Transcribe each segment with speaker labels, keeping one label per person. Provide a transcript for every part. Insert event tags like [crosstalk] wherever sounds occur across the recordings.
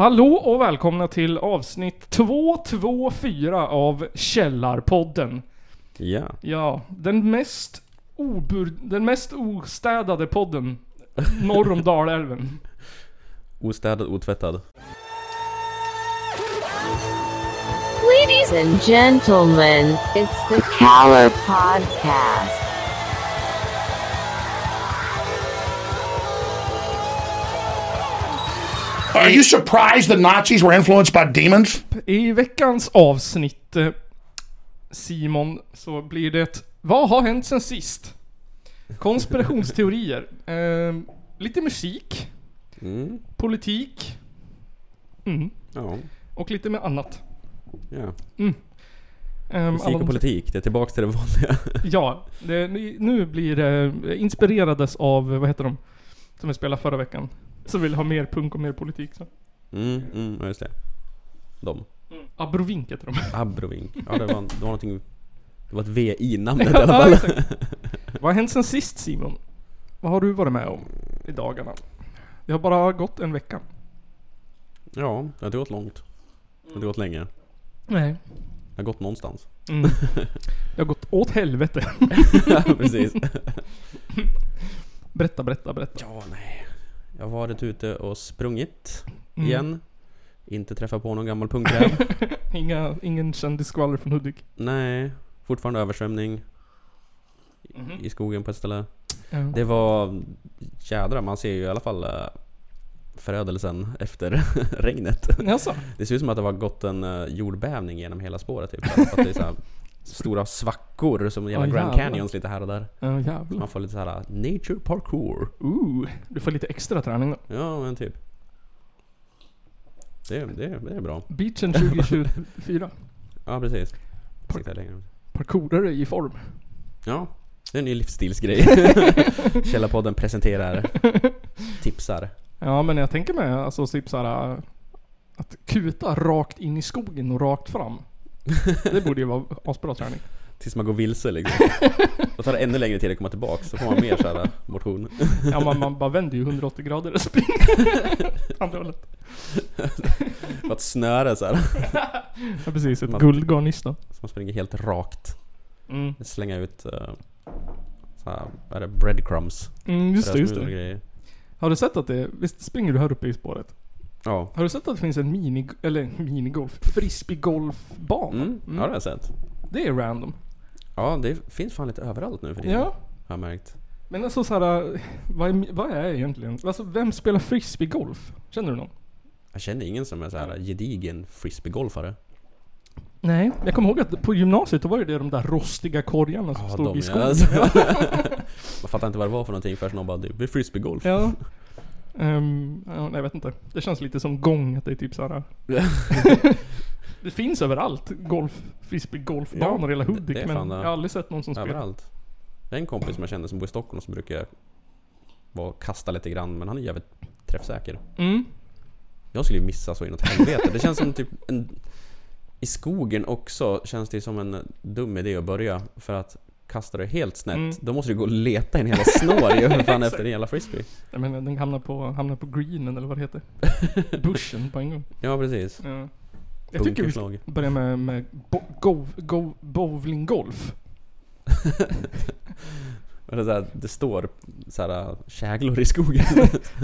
Speaker 1: Hallå och välkomna till avsnitt 224 av Källarpodden.
Speaker 2: Ja.
Speaker 1: Ja, den mest obur... Den mest ostädade podden norr om [laughs] Dalälven.
Speaker 2: Ostädad, otvättad.
Speaker 3: Ladies and gentlemen, it's the Caller Podcast.
Speaker 4: Are you surprised the Nazis were influenced by demons?
Speaker 1: I veckans avsnitt, eh, Simon, så blir det Vad har hänt sen sist? Konspirationsteorier. Eh, lite musik.
Speaker 2: Mm.
Speaker 1: Politik. Mm.
Speaker 2: Ja.
Speaker 1: Och lite med annat.
Speaker 2: ja.
Speaker 1: Ehm,
Speaker 2: Musik
Speaker 1: alla
Speaker 2: och politik, det är tillbaks till det vanliga. [laughs]
Speaker 1: Ja, det, nu blir det inspirerades av, vad heter de? Som vi spelade förra veckan. Som vill ha mer punk och mer politik. Så.
Speaker 2: Mm, mm, ja, just det. De.
Speaker 1: Abrovink heter de. [laughs]
Speaker 2: Abrovink. Ja, det var, det var någonting... Det var ett V i [laughs] namnet i
Speaker 1: Ja,
Speaker 2: alla fall.
Speaker 1: exakt. [laughs] Vad har hänt sen sist Simon? Vad har du varit med om i dagarna? Det har bara gått en vecka.
Speaker 2: Ja, det har inte gått långt. Det har inte gått länge.
Speaker 1: Nej.
Speaker 2: Det har gått någonstans.
Speaker 1: Mm. Det har gått åt helvete.
Speaker 2: ja, precis.
Speaker 1: Berätta, berätta, berätta.
Speaker 2: Ja, nej. Jag har varit ute och sprungit
Speaker 1: Mm.
Speaker 2: igen. Inte träffat på någon gammal punkräv. [laughs]
Speaker 1: Inga, ingen kändisskvaller från Hudik.
Speaker 2: nej. Fortfarande översvämning.
Speaker 1: Mhm.
Speaker 2: I skogen på ett ställe.
Speaker 1: Ja.
Speaker 2: Det var... Jädrar, man ser ju i alla fall eh, förödelsen efter [laughs] regnet.
Speaker 1: Jaså?
Speaker 2: Det ser ut som att det var gått en eh, jordbävning genom hela spåret typ. Att det är så stora svackor som jävla
Speaker 1: Ja,
Speaker 2: Grand. Canyons lite här och där.
Speaker 1: Ja jävlar.
Speaker 2: Man får lite så här eh, nature parkour.
Speaker 1: Ooh, du får lite extra träning då.
Speaker 2: Ja men typ. Det, det, det är bra.
Speaker 1: Beachen 2024. [laughs]
Speaker 2: Ja precis. Längre.
Speaker 1: Parkourare i form.
Speaker 2: Ja, det är en ny livsstilsgrej. [laughs] Källarpodden presenterar, tipsar.
Speaker 1: Ja men jag tänker mig alltså typ såhär Att kuta rakt in i skogen och rakt fram. Det borde ju vara asbra träning.
Speaker 2: Tills man går vilse liksom. [laughs] Då tar det ännu längre tid att komma tillbaka. Så får man mer så här eh, motion.
Speaker 1: Ja man, man bara vänder ju 180 grader och springer [laughs] andra hållet.
Speaker 2: För att snöra så här. [laughs]
Speaker 1: Ja precis, ett
Speaker 2: Man-
Speaker 1: guldgarnnista.
Speaker 2: Så man springer helt rakt.
Speaker 1: Mm.
Speaker 2: Slänga ut uh, så här, vad är det? Breadcrumbs.
Speaker 1: Mm, just det, just
Speaker 2: och
Speaker 1: det.
Speaker 2: grejer.
Speaker 1: Har du sett att det, visst springer du här uppe i spåret?
Speaker 2: Ja.
Speaker 1: Har du sett att det finns en mini, eller [laughs] minigolf, frisbeegolfbana?
Speaker 2: Mm, ja det har jag sett.
Speaker 1: Det är random.
Speaker 2: Ja det finns fan lite överallt nu för tiden.
Speaker 1: Ja.
Speaker 2: Har jag märkt.
Speaker 1: Men alltså såhär, vad är, vad är egentligen, alltså vem spelar frisbeegolf? Känner du någon?
Speaker 2: Jag känner ingen som är så här gedigen frisbeegolfare.
Speaker 1: Nej. Jag kommer ihåg att på gymnasiet då var det de där rostiga korgarna som
Speaker 2: Ja,
Speaker 1: stod
Speaker 2: de,
Speaker 1: i
Speaker 2: ja.
Speaker 1: skogen.
Speaker 2: Alltså. [laughs] Man fattar inte vad det var för någonting förrän någon bara det är frisbeegolf.
Speaker 1: Ja. Ehm, ja, jag vet inte. Det känns lite som gång, att det är typ såhär. [laughs] det finns överallt. Golf, frisbeegolfbanor i hela Hudik.
Speaker 2: det
Speaker 1: men
Speaker 2: det.
Speaker 1: jag har aldrig sett någon som spelar.
Speaker 2: Överallt. Det är en kompis som jag känner som bor i Stockholm som brukar vara kasta lite grann men han är jävligt träffsäker.
Speaker 1: Mm.
Speaker 2: Jag skulle ju missa så inåt helvete. Det känns som typ en... I skogen också känns det som en dum idé att börja. För att kastar du helt snett,
Speaker 1: Mm.
Speaker 2: då måste du gå och leta i en jävla snår ju [laughs] för fan efter en jävla frisbee.
Speaker 1: Jag menar, den hamnar på, hamnar på greenen eller vad det heter. [laughs] Bushen på en gång.
Speaker 2: Ja precis.
Speaker 1: Ja. Jag tycker vi ska börja med, med bo, go, go, bowlinggolf. [laughs]
Speaker 2: Det, här, det står så här käglor i skogen.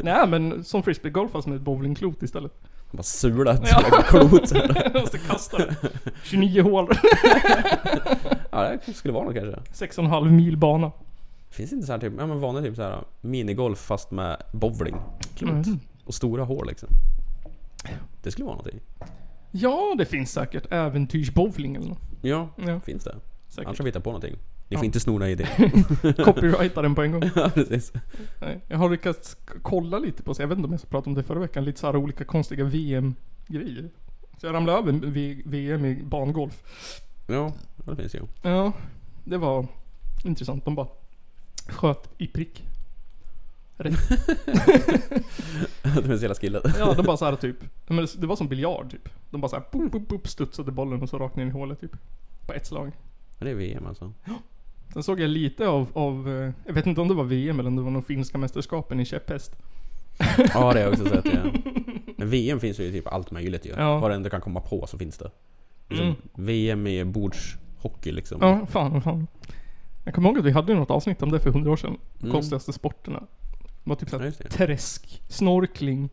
Speaker 1: Nej men som frisbeegolf fast med ett bowlingklot istället.
Speaker 2: Bara sula ett
Speaker 1: Ja.
Speaker 2: jävla klot. [laughs]
Speaker 1: måste kasta det. [laughs] 29 hål. [laughs]
Speaker 2: Ja det skulle vara något kanske.
Speaker 1: 6,5 mil bana.
Speaker 2: Finns det inte så här typ, ja men vanlig typ så här minigolf fast med bowling? Klot.
Speaker 1: Mm.
Speaker 2: Och stora hål liksom. Det skulle vara någonting.
Speaker 1: Ja, det finns säkert äventyrsbowling eller något.
Speaker 2: Ja,
Speaker 1: Ja,
Speaker 2: finns det.
Speaker 1: säkert.
Speaker 2: Annars har vi hittat på någonting. Ni
Speaker 1: Ja.
Speaker 2: får inte snora idén. [laughs]
Speaker 1: Copyrighta den på en gång. [laughs]
Speaker 2: ja, precis.
Speaker 1: Nej, jag har lyckats k- kolla lite på, så jag vet inte om jag ska prata om det förra veckan, lite så här olika konstiga VM-grejer. Så jag ramlade över v- VM i bangolf.
Speaker 2: Ja, det finns ju.
Speaker 1: Ja, det var intressant. De bara sköt i prick. Rätt. [laughs]
Speaker 2: det finns hela skillet.
Speaker 1: Ja, de bara så här typ. Men det- det var som biljard typ. De bara så här, boop, boop, boop, studsade bollen och så rakt ner i hålet typ. På ett slag.
Speaker 2: Men det är VM alltså.
Speaker 1: Sen såg jag lite av, av, eh, jag vet inte om det var VM eller om det var de finska mästerskapen i käpphäst.
Speaker 2: Ja, det har jag också sett ja. [laughs] Men VM finns ju typ allt möjligt ju.
Speaker 1: Ja.
Speaker 2: Vad det du kan komma på så finns det. Liksom,
Speaker 1: Mm.
Speaker 2: VM i bordshockey liksom.
Speaker 1: Ja, fan, fan. Jag kommer ihåg att vi hade något avsnitt om det för hundra år sedan.
Speaker 2: Mm.
Speaker 1: Konstigaste sporterna. Det var typ
Speaker 2: Ja,
Speaker 1: såhär
Speaker 2: det.
Speaker 1: träsk, snorkling.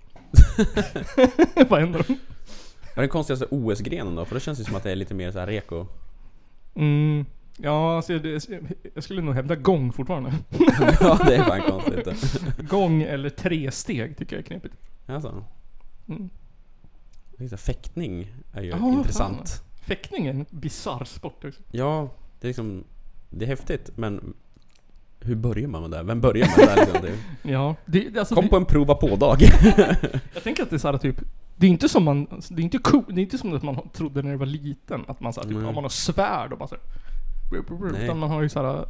Speaker 1: [laughs] Vad händer?
Speaker 2: Vad är den konstigaste OS-grenen då? För det känns ju som att det är lite mer så här reko.
Speaker 1: Mm. Ja, alltså det, jag skulle nog hävda gång fortfarande. [laughs]
Speaker 2: ja, det är fan konstigt. [laughs]
Speaker 1: gång eller tre steg tycker jag är knepigt.
Speaker 2: Alltså.
Speaker 1: Mm.
Speaker 2: Fäktning är ju
Speaker 1: Ja,
Speaker 2: intressant.
Speaker 1: Fäktning är en bisarr sport också.
Speaker 2: Ja, det är liksom... Det är häftigt, men... Hur börjar man med det? Vem börjar med det? Liksom? det [laughs]
Speaker 1: Ja, det, alltså,
Speaker 2: Kom
Speaker 1: det,
Speaker 2: på en prova på-dag.
Speaker 1: jag tänker att det är såhär typ det är inte som man, det är inte cool, det är inte som att man trodde när det var liten att man såhär typ, ja, man har svärd och bara såhär. Utan man har ju såhär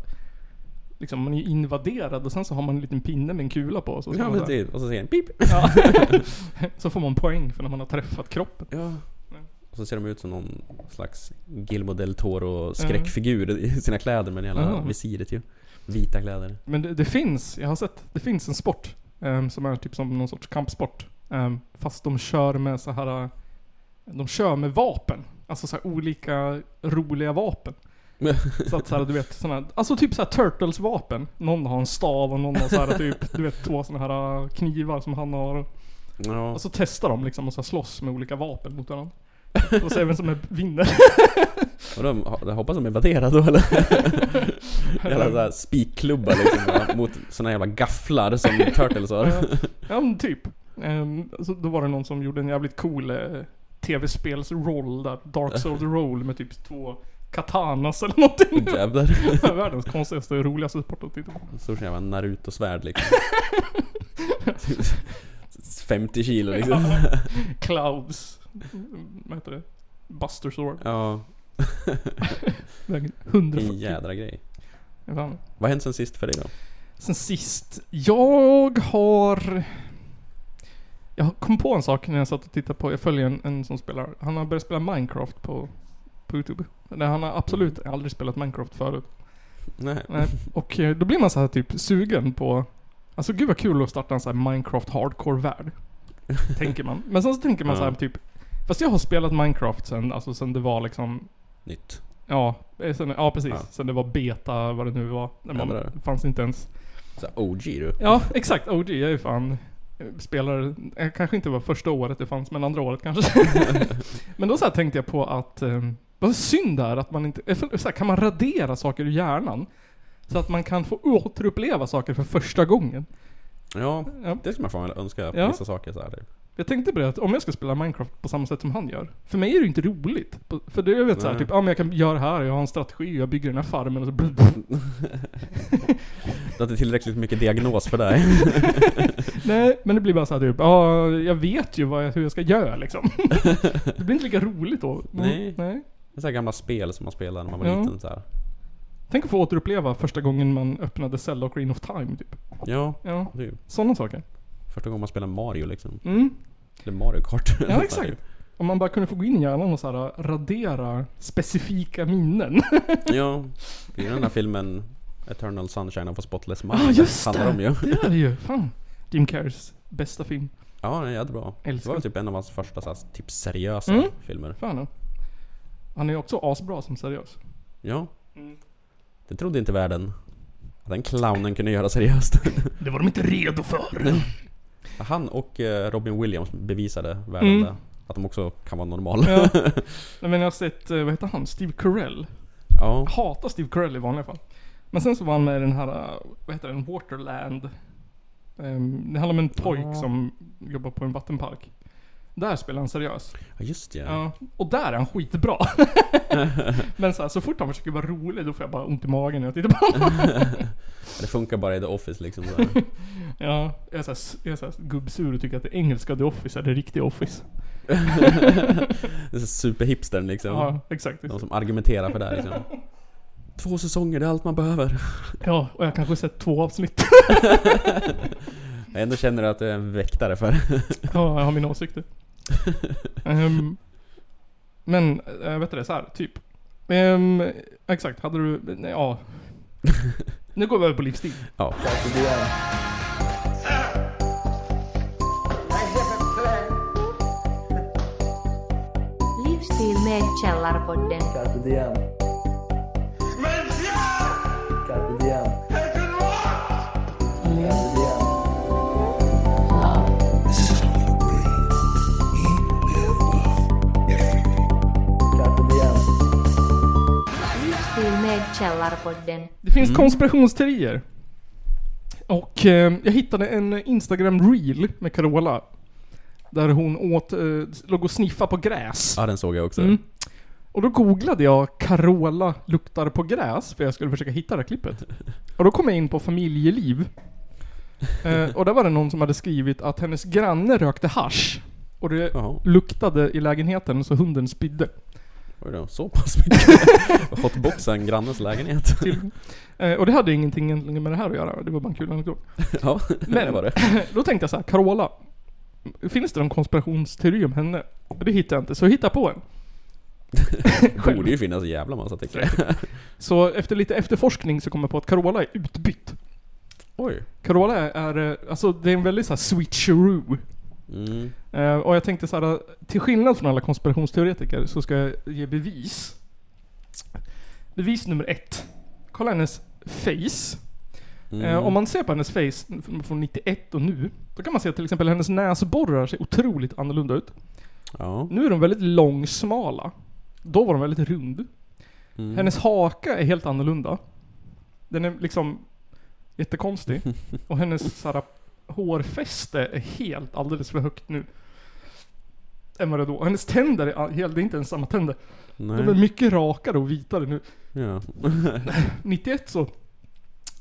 Speaker 1: Liksom man är ju invaderad och sen så har man en liten pinne med en kula på så,
Speaker 2: ja,
Speaker 1: här-
Speaker 2: det, och så säger en pip.
Speaker 1: ja. [laughs] så får man poäng för när man har träffat kroppen.
Speaker 2: Ja. Och så ser de ut som någon slags Guillermo del Toro skräckfigur i sina kläder med jävla
Speaker 1: Ja.
Speaker 2: visiret ju. Vita kläder.
Speaker 1: Men det, det finns, jag har sett, det finns en sport ehm, som är typ som någon sorts kampsport. ehm, fast de kör med så här. De kör med vapen. Alltså så här olika roliga vapen. [laughs] Så att så här, du vet såna, alltså typ så här Turtles vapen. Någon har en stav och någon har så här [laughs] typ, du vet två såna här knivar som han har.
Speaker 2: Ja.
Speaker 1: Och så testar de liksom och så här slåss med olika vapen mot varandra. Och ser vem som är, vinner. [laughs]
Speaker 2: Och de, jag hoppas de är värderade då eller? Jävla såhär spikklubbar liksom mot såna jävla gafflar som Turtles har.
Speaker 1: Ja, ja men typ. Um, så då var det någon som gjorde en jävligt cool eh, tv-spelsroll där. Dark Souls roll med typ två katanas eller någonting. [laughs]
Speaker 2: Jävlar.
Speaker 1: Världens konstigaste och roligaste sport att titta på.
Speaker 2: Stor som jävla Naruto-svärd liksom. [laughs] 50 kilo [laughs] liksom.
Speaker 1: Clouds. Vad heter det? Buster Sword.
Speaker 2: Ja,
Speaker 1: Väger 140
Speaker 2: en jädra grej. Vad har hänt sen sist för dig då?
Speaker 1: Sen sist. Jag har... Jag kom på en sak när jag satt och tittade på, jag följer en, en som spelar, han har börjat spela Minecraft på, på Youtube. Nej, han har absolut aldrig spelat Minecraft förut.
Speaker 2: Nej.
Speaker 1: Nej, och eh, då blir man så här typ sugen på, alltså gud vad kul att starta en sån här Minecraft hardcore-värld. [laughs] tänker man. Men sen så tänker man
Speaker 2: Ja.
Speaker 1: så här typ, fast jag har spelat Minecraft sen, alltså sen det var liksom
Speaker 2: Nytt.
Speaker 1: Ja, eh, sen, ja precis.
Speaker 2: Ja.
Speaker 1: Sen det var beta, vad det nu var. När man, det fanns inte ens
Speaker 2: Så OG du.
Speaker 1: Ja, exakt. OG. Jag är ju fan eh, spelare, kanske inte var första året det fanns, men andra året kanske. [laughs] men då så här tänkte jag på att, eh, vad synd det är att man inte, så här, kan man radera saker ur hjärnan? Så att man kan få återuppleva saker för första gången.
Speaker 2: Ja,
Speaker 1: Ja.
Speaker 2: det skulle man fan önska på
Speaker 1: Ja.
Speaker 2: vissa saker så här. typ.
Speaker 1: Jag tänkte på det att om jag ska spela Minecraft på samma sätt som han gör. För mig är det ju inte roligt. För det jag vet såhär, typ, ja men jag kan göra det här, jag har en strategi, jag bygger den här farmen och så [laughs] [laughs]
Speaker 2: Det är inte tillräckligt mycket diagnos för dig. [laughs]
Speaker 1: Nej, men det blir bara så här typ, ja, jag vet ju jag, hur jag ska göra liksom. det blir inte lika roligt då.
Speaker 2: Nej.
Speaker 1: Nej.
Speaker 2: Det är så här gamla spel som man spelade när man var
Speaker 1: Ja.
Speaker 2: liten så här.
Speaker 1: Tänk att få återuppleva första gången man öppnade Zelda och Green of Time typ.
Speaker 2: Ja,
Speaker 1: Ja,
Speaker 2: det är ju
Speaker 1: sådana saker.
Speaker 2: första gången man spelar Mario liksom.
Speaker 1: Mm.
Speaker 2: Eller Mario Kart.
Speaker 1: Ja, [laughs] exakt. Om man bara kunde få gå in i hjärnan och så här, radera specifika minnen. [laughs]
Speaker 2: ja, det är den här filmen Eternal Sunshine of a Spotless Mind.
Speaker 1: Ja, just
Speaker 2: handlar om ju.
Speaker 1: det är det ju. [laughs] Fan. Jim Carreys bästa film.
Speaker 2: Ja, den är jättebra. Det
Speaker 1: Älskar
Speaker 2: var
Speaker 1: den.
Speaker 2: typ en av hans första så här, typ seriösa
Speaker 1: Mm.
Speaker 2: filmer.
Speaker 1: Fan ja. Han är också asbra som seriös.
Speaker 2: Ja.
Speaker 1: Mm.
Speaker 2: Det trodde inte världen. Att den clownen kunde göra seriöst. [laughs]
Speaker 1: Det var de inte redo för.
Speaker 2: Han och eh, Robin Williams bevisade världen
Speaker 1: Mm.
Speaker 2: Att de också kan vara normala.
Speaker 1: Ja. [laughs] Nej, men jag har sett, eh, vad heter han? Steve Carell.
Speaker 2: ja.
Speaker 1: Jag hatar Steve Carell i vanliga fall. Men sen så var han med i den här, uh, vad heter den, Waterland. Ehm, det handlar om en pojk
Speaker 2: Ja.
Speaker 1: som jobbar på en vattenpark. Där spelar han seriös.
Speaker 2: Ja, just det.
Speaker 1: Ja. Och där är han skitbra. [laughs] Men så, här, så fort han försöker vara rolig då får jag bara ont i magen när jag tittar på honom. [laughs]
Speaker 2: Det funkar bara i The Office liksom. Så. [laughs]
Speaker 1: Ja, jag är såhär, jag är såhär gubbsur och tycker att det engelska The Office är det riktiga Office.
Speaker 2: Det är så superhipstern liksom.
Speaker 1: Ja, exakt.
Speaker 2: De som argumenterar för det här liksom. Två säsonger, det är allt man behöver.
Speaker 1: Ja, och jag kanske sett två avsnitt.
Speaker 2: Jag ändå känner att du är en väktare för.
Speaker 1: Ja, jag har mina åsikter um, men, eh, äh, vet du det, så här, typ. Um, exakt, hade du, nej, ja. [laughs] nu går vi över på livsstil.
Speaker 2: Ja.
Speaker 5: Livsstil med Källarpodden. Källarpodden.
Speaker 1: Det finns konspirationsteorier. Och eh, jag hittade en Instagram reel med Carola. Där hon åt, eh, låg och sniffa på gräs.
Speaker 2: Ja, den såg jag också.
Speaker 1: Mm. Och då googlade jag Carola luktar på gräs för jag skulle försöka hitta det här klippet. [laughs] Och då kom jag in på familjeliv. Eh, och där var det någon som hade skrivit att hennes granne rökte hasch Och det
Speaker 2: Jaha.
Speaker 1: luktade i lägenheten så hunden spydde.
Speaker 2: Oj då, så pass mycket. [laughs] Hotboxa en grannes lägenhet.
Speaker 1: Till, eh, och det hade ingenting egentligen med det här att göra. Det var bara en kul anekdot.
Speaker 2: Ja, det var det. [laughs]
Speaker 1: Då tänkte jag så här, Carola. Finns det någon konspirationsteori om henne? Det hittade jag inte, så jag hittade på en. [laughs]
Speaker 2: Det borde ju finnas en jävla massa tänker jag.
Speaker 1: Så efter lite efterforskning så kom jag på att Carola är utbytt.
Speaker 2: Oj.
Speaker 1: Carola är, är eh, alltså det är en väldigt så här switcheroo.
Speaker 2: Mm.
Speaker 1: Eh, och jag tänkte så här, till skillnad från alla konspirationsteoretiker så ska jag ge bevis. Bevis nummer ett. Kolla hennes face.
Speaker 2: Mm.
Speaker 1: Eh, om man ser på hennes face från 91 och nu, då kan man se att till exempel hennes näsborrar ser otroligt annorlunda ut.
Speaker 2: Ja.
Speaker 1: Nu är de väldigt långsmala. Då var de väldigt rund.
Speaker 2: Mm.
Speaker 1: Hennes haka är helt annorlunda. Den är liksom jättekonstig. [laughs] Och hennes såhär, hårfäste är helt alldeles för högt nu. Än vad det då. Hennes tänder är helt, det är inte ens samma tänder. De är
Speaker 2: Nej.
Speaker 1: mycket rakare och vitare nu.
Speaker 2: Ja. [laughs]
Speaker 1: 91 så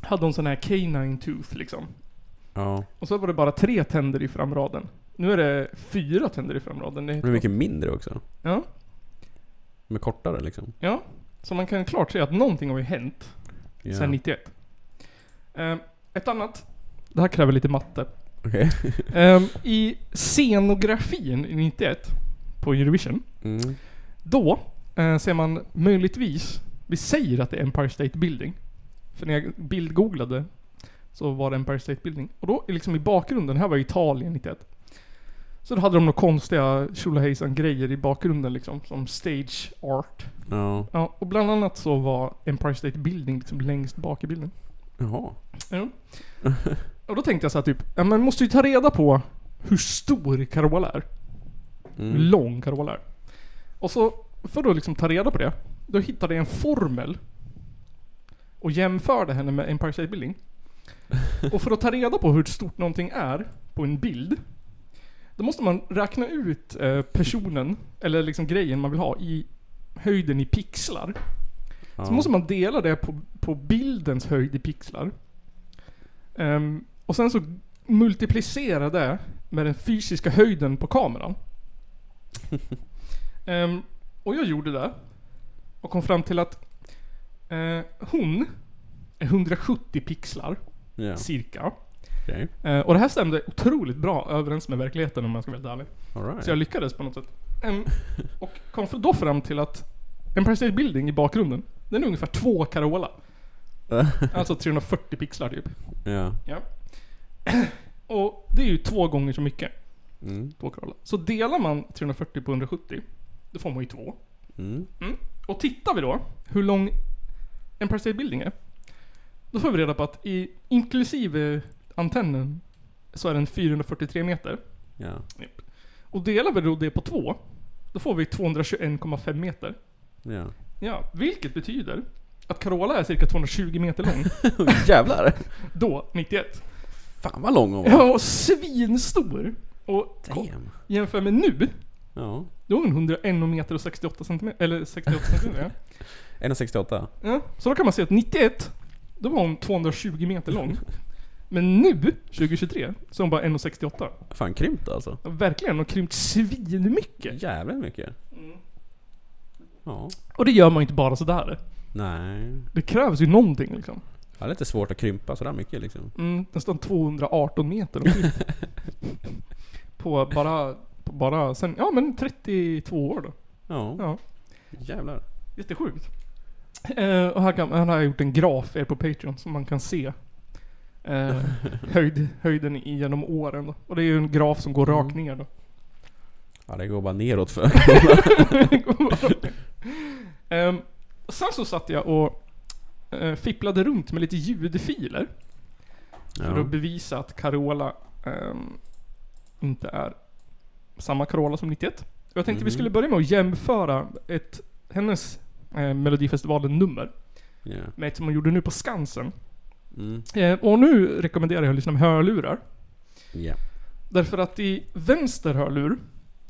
Speaker 1: hade hon sån här canine tooth liksom.
Speaker 2: ja.
Speaker 1: Och så var det bara tre tänder i framraden. Nu är det fyra tänder i framraden. Det
Speaker 2: är mycket mindre också.
Speaker 1: Ja,
Speaker 2: De är kortare liksom.
Speaker 1: ja. Så man kan klart säga att någonting har ju hänt
Speaker 2: Ja.
Speaker 1: sen 91. Eh, ett annat. Det här kräver lite matte.
Speaker 2: Okej.
Speaker 1: Ehm, I scenografin i 91 på Eurovision.
Speaker 2: Mm.
Speaker 1: Då eh, ser man möjligtvis, vi säger att det är Empire State Building. För när jag bildgooglade så var det Empire State Building. Och då liksom i bakgrunden, här var Italien 91. Så då hade de några konstiga tjolahejsan grejer i bakgrunden liksom, som stage art.
Speaker 2: Ja.
Speaker 1: Ja, och bland annat så var Empire State Building liksom längst bak i bilden.
Speaker 2: Jaha.
Speaker 1: Ja. [laughs] Och då tänkte jag så här typ, ja man måste ju ta reda på hur stor Carola är. Hur
Speaker 2: Mm.
Speaker 1: lång Carola är. Och så, för att liksom ta reda på det, då hittade jag en formel. Och jämförde henne med Empire State Building. Och för att ta reda på hur stort någonting är på en bild. Då måste man räkna ut eh, personen, eller liksom grejen man vill ha, i höjden i pixlar.
Speaker 2: Ja.
Speaker 1: Så måste man dela det på, på bildens höjd i pixlar. Ehm, och sen så multiplicera det med den fysiska höjden på kameran. [laughs] Ehm, och jag gjorde det. Och kom fram till att eh, hon är 170 pixlar,
Speaker 2: Ja.
Speaker 1: cirka.
Speaker 2: Okej.
Speaker 1: Eh, och det här stämde otroligt bra överens med verkligheten om jag ska vara helt ärlig.
Speaker 2: Alright.
Speaker 1: Så jag lyckades på något sätt. Ehm, och kom då fram till att Empire State Building i bakgrunden, den är ungefär två Carola. [laughs] Alltså 340 pixlar typ.
Speaker 2: Ja.
Speaker 1: Ja. Och det är ju två gånger så mycket.
Speaker 2: Mm.
Speaker 1: Två Carola. Så delar man 340 på 170, då får man ju två.
Speaker 2: Mm.
Speaker 1: Och tittar vi då hur lång Empire State Building är. Då får vi reda på att i, inklusive antennen så är den 443 meter.
Speaker 2: Ja.
Speaker 1: Och delar vi då det på två, då får vi 221,5 meter.
Speaker 2: Ja.
Speaker 1: Ja, vilket betyder att Carola är cirka 220 meter lång. [laughs]
Speaker 2: Jävlar!
Speaker 1: då, 91.
Speaker 2: Fan vad lång hon var.
Speaker 1: Ja, och svinstor. Och
Speaker 2: Damn.
Speaker 1: jämför med nu,
Speaker 2: Ja.
Speaker 1: då är hon 101 meter och 68 centimeter. Eller 68 centimeter, ja. [laughs]
Speaker 2: 1,68.
Speaker 1: ja. Så då kan man se att 91, då var hon 220 meter lång. Men nu, 2023, så är hon bara 1,68.
Speaker 2: Fan krympt alltså.
Speaker 1: Ja, Verkligen, hon har krympt svinmycket.
Speaker 2: Jävligt mycket.
Speaker 1: Mm.
Speaker 2: Ja.
Speaker 1: Och det gör man ju inte bara sådär.
Speaker 2: Nej.
Speaker 1: Det krävs ju någonting liksom.
Speaker 2: Det är lite svårt att krympa sådär mycket liksom.
Speaker 1: Mm, nästan 218 meter. [laughs] På bara, på bara sen, ja men 32 år då.
Speaker 2: Ja.
Speaker 1: Ja.
Speaker 2: Jävlar.
Speaker 1: Jättesjukt. Eh, och här, kan, här har jag gjort en graf er på Patreon som man kan se. Eh, [laughs] höjd, höjden genom åren då. Och det är ju en graf som går rakt ner då.
Speaker 2: Ja, det går bara neråt för [laughs]
Speaker 1: Ehm, sen så satt jag och uh, fipplade runt med lite ljudfiler. För
Speaker 2: ja.
Speaker 1: att bevisa att Carola ehm, inte är samma Carola som 91. Och jag tänkte vi
Speaker 2: Mhm.
Speaker 1: skulle börja med att jämföra ett, hennes eh, Melodifestivalen-nummer
Speaker 2: ja.
Speaker 1: med ett som hon gjorde nu på Skansen.
Speaker 2: Mm.
Speaker 1: Eh, och nu rekommenderar jag att lyssna med hörlurar.
Speaker 2: Ja.
Speaker 1: Därför att i vänster hörlur, eh,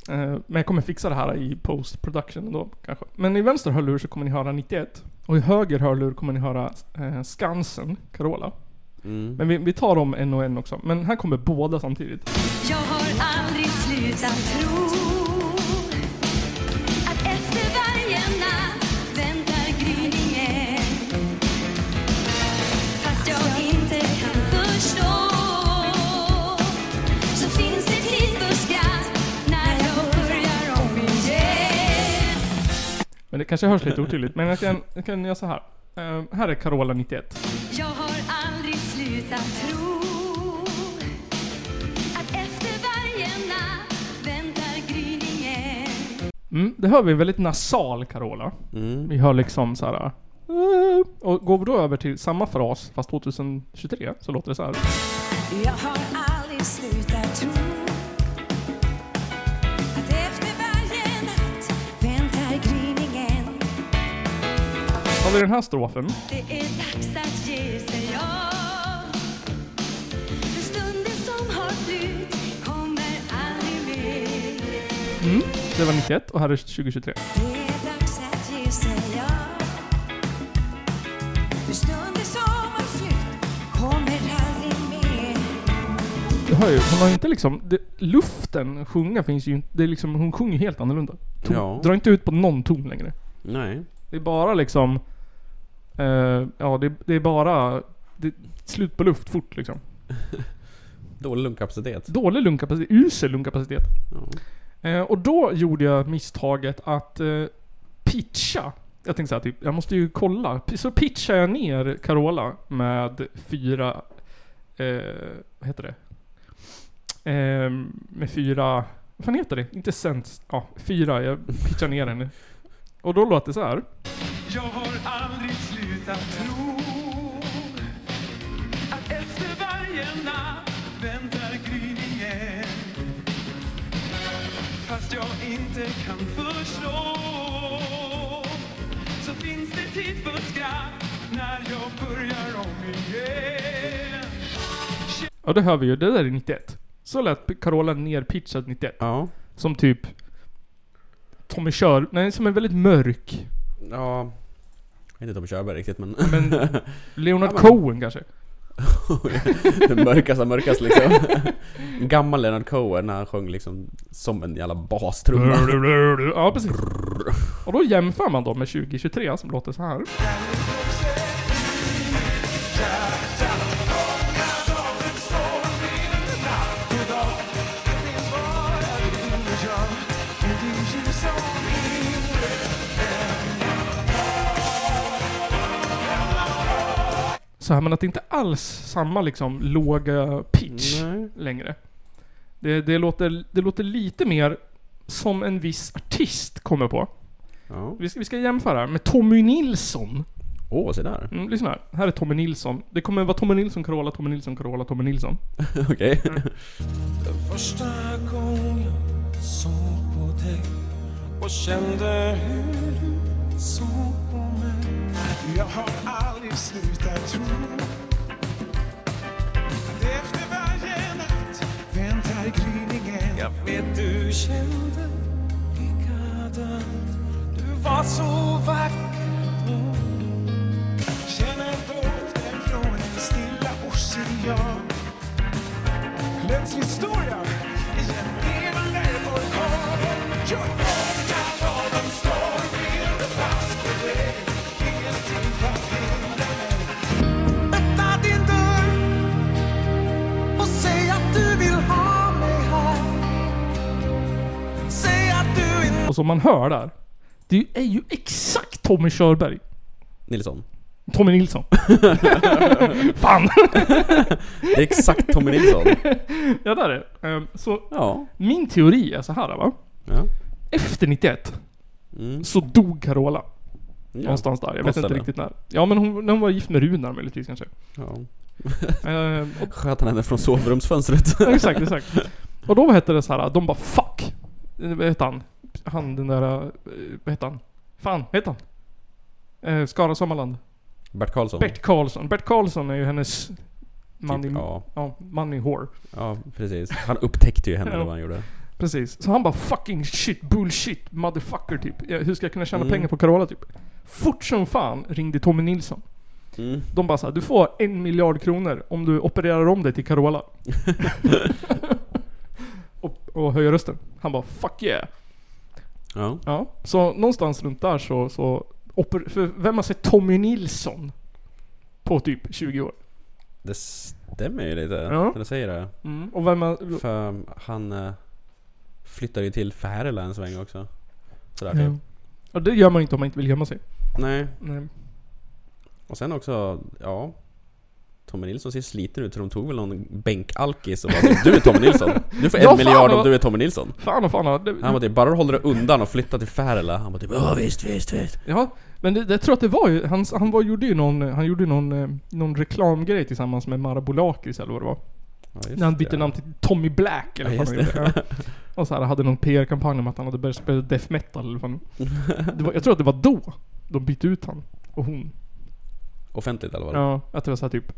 Speaker 1: men jag kommer fixa det här i post production ändå kanske. Men i vänster hörlur så kommer ni höra 91. Och i höger hörlur kommer ni höra eh, Skansen, Carola.
Speaker 2: Mm.
Speaker 1: Men vi, vi tar dem en och en också. Men här kommer båda samtidigt.
Speaker 6: Jag har aldrig slutat tro
Speaker 1: Men det kanske hörs lite otydligt. Men jag kan, jag kan göra så här. Eh, här är Carola 91.
Speaker 6: Jag har aldrig slutat tro att efter varje natt väntar gryningen
Speaker 1: Mm, det hör vi en väldigt nasal Carola.
Speaker 2: Mm.
Speaker 1: Vi hör liksom så här. "Uh", Och går vi då över till samma fras fast 2023 så låter det så här.
Speaker 6: Jag har aldrig slutat tro
Speaker 1: vi den här strofen.
Speaker 6: Det är dags att ge sig av För stunden som har flytt kommer aldrig mer
Speaker 1: Mm, det var 91 och här är 2023.
Speaker 6: Det är dags att ge sig av För stunden som har flytt kommer aldrig mer
Speaker 1: Du hör ju, hon har ju inte liksom, det, luften sjunga finns ju inte, det är liksom, hon sjunger helt annorlunda. Ton,
Speaker 2: Ja.
Speaker 1: Drar inte ut på någon ton längre.
Speaker 2: Nej.
Speaker 1: Det är bara liksom, eh, ja det, det är bara, det är slut på luft fort liksom. [laughs]
Speaker 2: Dålig lungkapacitet.
Speaker 1: Dålig lungkapacitet, usel lungkapacitet.
Speaker 2: Ja.
Speaker 1: Eh, och då gjorde jag misstaget att eh, pitcha. Jag tänkte såhär typ, jag måste ju kolla. Så pitchar jag ner Carola med fyra, vad heter det? Eh, med fyra, vad fan heter det? Inte cent, ja fyra, jag pitchar ner henne. Och då låter det så här.
Speaker 7: Jag har aldrig slutat tro att efter varje natt väntar gryningen Fast jag inte kan förstå så finns det tid för skratt när jag börjar om igen
Speaker 1: Ja det hör vi ju, det där är 91. Så lät Carola nerpitchad 91.
Speaker 2: Ja.
Speaker 1: Som typ Tommy Kör, nej som är väldigt mörk.
Speaker 2: Ja. Vet inte Tommy Körberg riktigt men...
Speaker 1: Men [laughs] Leonard
Speaker 2: Ja,
Speaker 1: Cohen kanske? [laughs]
Speaker 2: Den mörkaste av mörkast liksom. Gammal Leonard Cohen när han sjöng liksom som en jävla bastrumma.
Speaker 1: Ja precis. Och då jämför man då med 2023 som låter så här. Så här, men att det inte alls samma liksom låga pitch
Speaker 2: Nej.
Speaker 1: längre. Det, det, låter, det låter lite mer som en viss artist kommer på.
Speaker 2: Ja.
Speaker 1: Vi ska, vi ska jämföra med Tommy Nilsson.
Speaker 2: Åh, se där.
Speaker 1: Mm, lyssna här. Här är Tommy Nilsson. Det kommer vara Tommy Nilsson, Carola, Tommy Nilsson, Carola, Tommy Nilsson. [laughs]
Speaker 2: Okej.
Speaker 7: Första gången såg på dig och kände hur du såg på mig Jag har aldrig slutat tro. Att efter varje natt väntar gryningen. Jag vet du kände likadant Du var så vacker då. Känner doften från en stilla ocean. Plötsligt står jag i en levande orkan Och
Speaker 1: som man hör där. Det är ju exakt Tommy Körberg.
Speaker 2: Nilsson.
Speaker 1: Tommy Nilsson. [laughs] Fan!
Speaker 2: Det är exakt Tommy Nilsson. [laughs]
Speaker 1: ja, där är det. Ehm, Så
Speaker 2: Ja.
Speaker 1: min teori är så här va.
Speaker 2: Ja.
Speaker 1: Efter 91
Speaker 2: Mm.
Speaker 1: så dog Carola.
Speaker 2: ja.
Speaker 1: Någonstans där. Jag vet inte
Speaker 2: det.
Speaker 1: riktigt när. Ja men hon, när hon var gift med Runar möjligtvis kanske.
Speaker 2: Ja. [laughs]
Speaker 1: Eh, och,
Speaker 2: Sköt han henne från sovrumsfönstret?
Speaker 1: exakt, exakt. Och då hette det så här, de bara 'fuck' heter han? Han den där, eh, vad heter han? Fan, vad heter han? Eh, Skara Sommarland.
Speaker 2: Bert Karlsson?
Speaker 1: Bert Karlsson. Bert Karlsson är ju hennes man i,
Speaker 2: Typ, ja.
Speaker 1: ja, man i
Speaker 2: ja, precis. Han upptäckte ju henne
Speaker 1: Ja.
Speaker 2: vad han gjorde.
Speaker 1: Precis. Så han bara 'fucking shit, bullshit, motherfucker' typ. Ja, Hur ska jag kunna tjäna
Speaker 2: Mm.
Speaker 1: pengar på Carola typ? Fort som fan ringde Tommy Nilsson.
Speaker 2: Mm.
Speaker 1: De bara såhär, du får en miljard kronor om du opererar om dig till Carola. [laughs] och, och höjer rösten. Han bara 'fuck yeah'
Speaker 2: Ja.
Speaker 1: Ja, så någonstans runt där så, så för vem har sett Tommy Nilsson? På typ 20 år.
Speaker 2: Det stämmer ju lite.
Speaker 1: Ja.
Speaker 2: När du säger det.
Speaker 1: Mm. Och vem har...
Speaker 2: För han eh, flyttade ju till Färila en sväng också. Sådär
Speaker 1: Ja.
Speaker 2: typ.
Speaker 1: Och det gör man inte om man inte vill gömma sig.
Speaker 2: Nej.
Speaker 1: Nej.
Speaker 2: Och sen också, ja. Tommy Nilsson ser sliten ut så de tog väl någon bänkalkis och bara Du är Tommy Nilsson! Du får en
Speaker 1: Ja, fan,
Speaker 2: miljard om
Speaker 1: vad-
Speaker 2: du är Tommy Nilsson!
Speaker 1: Fan och fan. Det,
Speaker 2: Han bara typ, bara du håller dig undan och flyttar till Färila. Han bara typ, ja visst, visst, visst.
Speaker 1: Ja, men det, det, jag tror att det var ju, han, han var, gjorde ju någon, han gjorde någon, eh, någon reklamgrej tillsammans med Marabolakis eller vad det var.
Speaker 2: Ja,
Speaker 1: När han bytte
Speaker 2: det.
Speaker 1: namn till Tommy Black eller vad. Ja. Och så här, hade någon PR-kampanj om att han hade börjat spela death metal eller vad [laughs] det var, Jag tror att det var då de bytte ut han och hon.
Speaker 2: Offentligt eller vad?
Speaker 1: Ja, att det var så här typ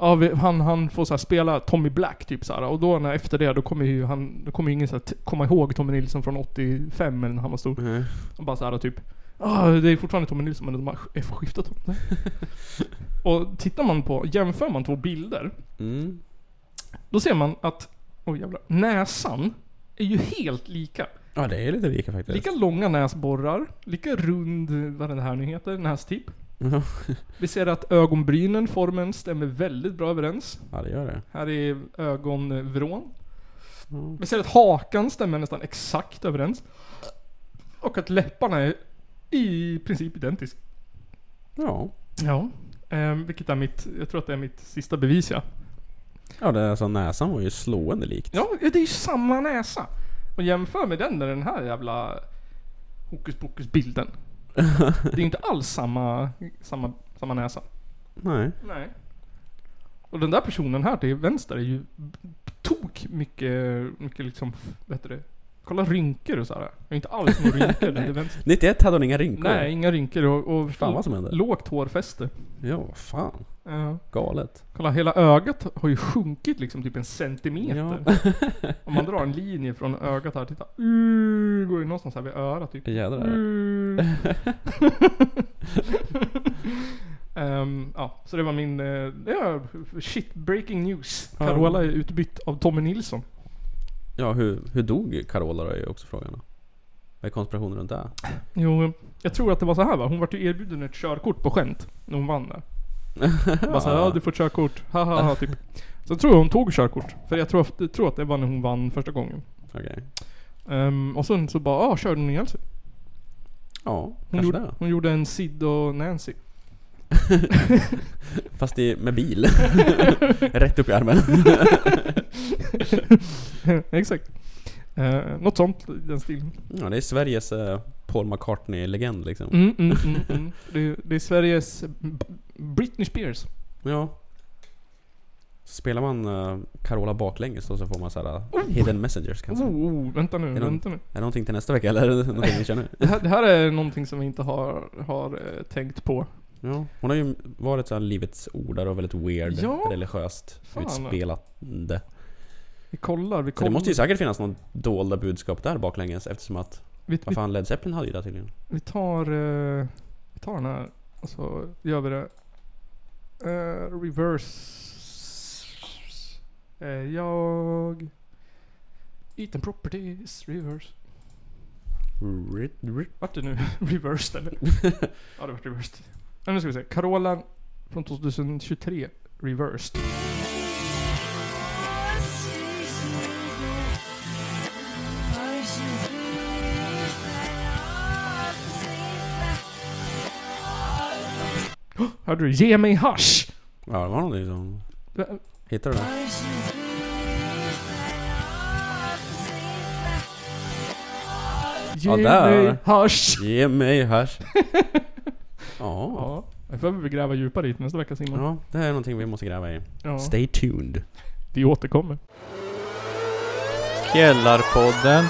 Speaker 1: Ja, vi, han, han får så här spela Tommy Black typ så här, och då när efter det då kommer ju han, då kommer ju ingen så komma ihåg Tommy Nilsson från 85 när han var stor.
Speaker 2: Mhm.
Speaker 1: Och bara så här typ ah, det är fortfarande Tommy Nilsson men de har sk- skiftat honom. [laughs] och tittar man på, jämför man två bilder,
Speaker 2: Mm.
Speaker 1: då ser man att, oj jävlar, näsan är ju helt lika.
Speaker 2: Ja det är lite lika faktiskt.
Speaker 1: Lika långa näsborrar, lika rund, vad det här nu heter, nästipp.
Speaker 2: Ja. [laughs]
Speaker 1: Vi ser att ögonbrynen, formen stämmer väldigt bra överens.
Speaker 2: Ja det gör det.
Speaker 1: Här är ögonvrån.
Speaker 2: Mm.
Speaker 1: Vi ser att hakan stämmer nästan exakt överens. Och att läpparna är i princip identiska.
Speaker 2: Ja.
Speaker 1: Ja. Ehm, vilket är mitt, jag tror att det är mitt sista bevis ja.
Speaker 2: Ja det är alltså näsan var ju slående likt.
Speaker 1: Ja, det är ju samma näsa. Och jämför med den med den här jävla hokus pokus bilden. [laughs] Det är inte alls samma, samma, samma näsa.
Speaker 2: Nej.
Speaker 1: Nej. Och den där personen här till vänster är ju tok mycket, mycket liksom, vad heter det? Kolla rynkor och sådär. Det är inte alls några rynkor till vänster. [laughs]
Speaker 2: 91 hade hon inga rynkor.
Speaker 1: Nej, inga rynkor och, och
Speaker 2: Fan vad som hände.
Speaker 1: lågt hårfäste.
Speaker 2: Ja vad fan.
Speaker 1: Ja.
Speaker 2: Galet.
Speaker 1: Kolla, hela ögat har ju sjunkit liksom typ en centimeter. [laughs] Om man drar en linje från ögat här, titta. Uh, går ju någonstans här vid örat typ.
Speaker 2: Jädrar.
Speaker 1: Uh. [laughs] Ehm, ja, så det var min, uh, ja, shit breaking news.
Speaker 2: Ja.
Speaker 1: Carola är utbytt av Tommy Nilsson.
Speaker 2: Ja hur, hur dog Carola då är också frågan. Vad är konspirationen runt det?
Speaker 1: Jo, jag tror att det var så här va. Hon vart ju erbjuden ett körkort på skämt när hon vann där. Bara såhär, ja du får körkort, ha ha ha typ. Så jag tror hon tog körkort. För jag tror, jag tror att det var när hon vann första gången.
Speaker 2: Okej.
Speaker 1: Ehm, och sen så bara, ah, körde hon ihjäl sig.
Speaker 2: Ja,
Speaker 1: Hon
Speaker 2: kanske
Speaker 1: gjorde,
Speaker 2: det.
Speaker 1: hon gjorde en Sid och Nancy. [laughs]
Speaker 2: Fast i, med bil. [laughs] Rätt upp i armen. [laughs]
Speaker 1: Exakt. Uh, något sånt i den stilen.
Speaker 2: Ja, det är Sveriges eh, Paul McCartney-legend liksom.
Speaker 1: Mm, mm, mm, mm. Det, det är Sveriges Britney Spears.
Speaker 2: Ja. Spelar man eh, Carola baklänges då så får man såhär hidden messengers kanske.
Speaker 1: Oh, oh, vänta nu,
Speaker 2: Är någon-
Speaker 1: vänta nu.
Speaker 2: Är det någonting till nästa vecka eller är [laughs] det någonting kör nu?
Speaker 1: Det här, det här är någonting som vi inte har, har eh, tänkt på.
Speaker 2: Ja, hon har ju varit så här livets ordare och väldigt weird,
Speaker 1: Ja.
Speaker 2: religiöst
Speaker 1: Fan.
Speaker 2: utspelande.
Speaker 1: Vi kollar, vi
Speaker 2: Så
Speaker 1: kollar.
Speaker 2: det måste ju säkert finnas någon dolda budskap där baklänges eftersom att,
Speaker 1: vi,
Speaker 2: vad fan Led Zeppelin hade ju det tydligen.
Speaker 1: vi tar... eh, vi tar den här och så gör vi det. Eh, reverse. Eh, jag... Eaton Properties, reverse.
Speaker 2: Rit, rit.
Speaker 1: Vart det nu [laughs] reversed eller? [laughs] ja det vart reversed. Ja, nu ska vi se. Carola från 2023 reversed. [gasps] Hörde du? Ge mig hasch!
Speaker 2: Ja, det var någonting som... Hittade du det?
Speaker 1: Ge
Speaker 2: Ja, där.
Speaker 1: mig hasch!
Speaker 2: Ge mig hasch. [laughs] Ja.
Speaker 1: Ja, det får vi gräva djupare i nästa vecka Simon.
Speaker 2: Ja, det är någonting vi måste gräva i.
Speaker 1: Ja,
Speaker 2: Stay tuned.
Speaker 1: vi återkommer.
Speaker 8: Källarpodden.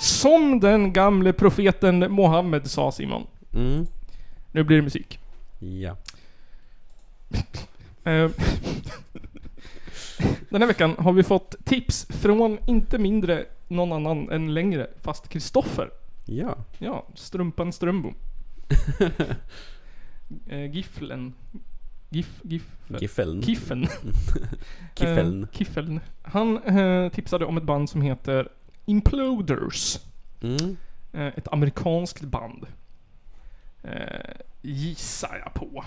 Speaker 1: Som den gamle profeten Mohammed sa Simon.
Speaker 2: Mm.
Speaker 1: Nu blir det musik.
Speaker 2: Ja. [laughs]
Speaker 1: Eh, Den här veckan har vi fått tips från inte mindre någon annan än längre, fast Kristoffer.
Speaker 2: Ja.
Speaker 1: Ja, Strumpan Strömbom. [laughs] eh, Gifflen. Gif, gif,
Speaker 2: Giffeln.
Speaker 1: Kiffen. [laughs]
Speaker 2: Kiffeln.
Speaker 1: Eh, Kiffeln. Han tipsade om ett band som heter Imploders.
Speaker 2: Mm.
Speaker 1: Ett amerikanskt band. Eh, gissar jag på.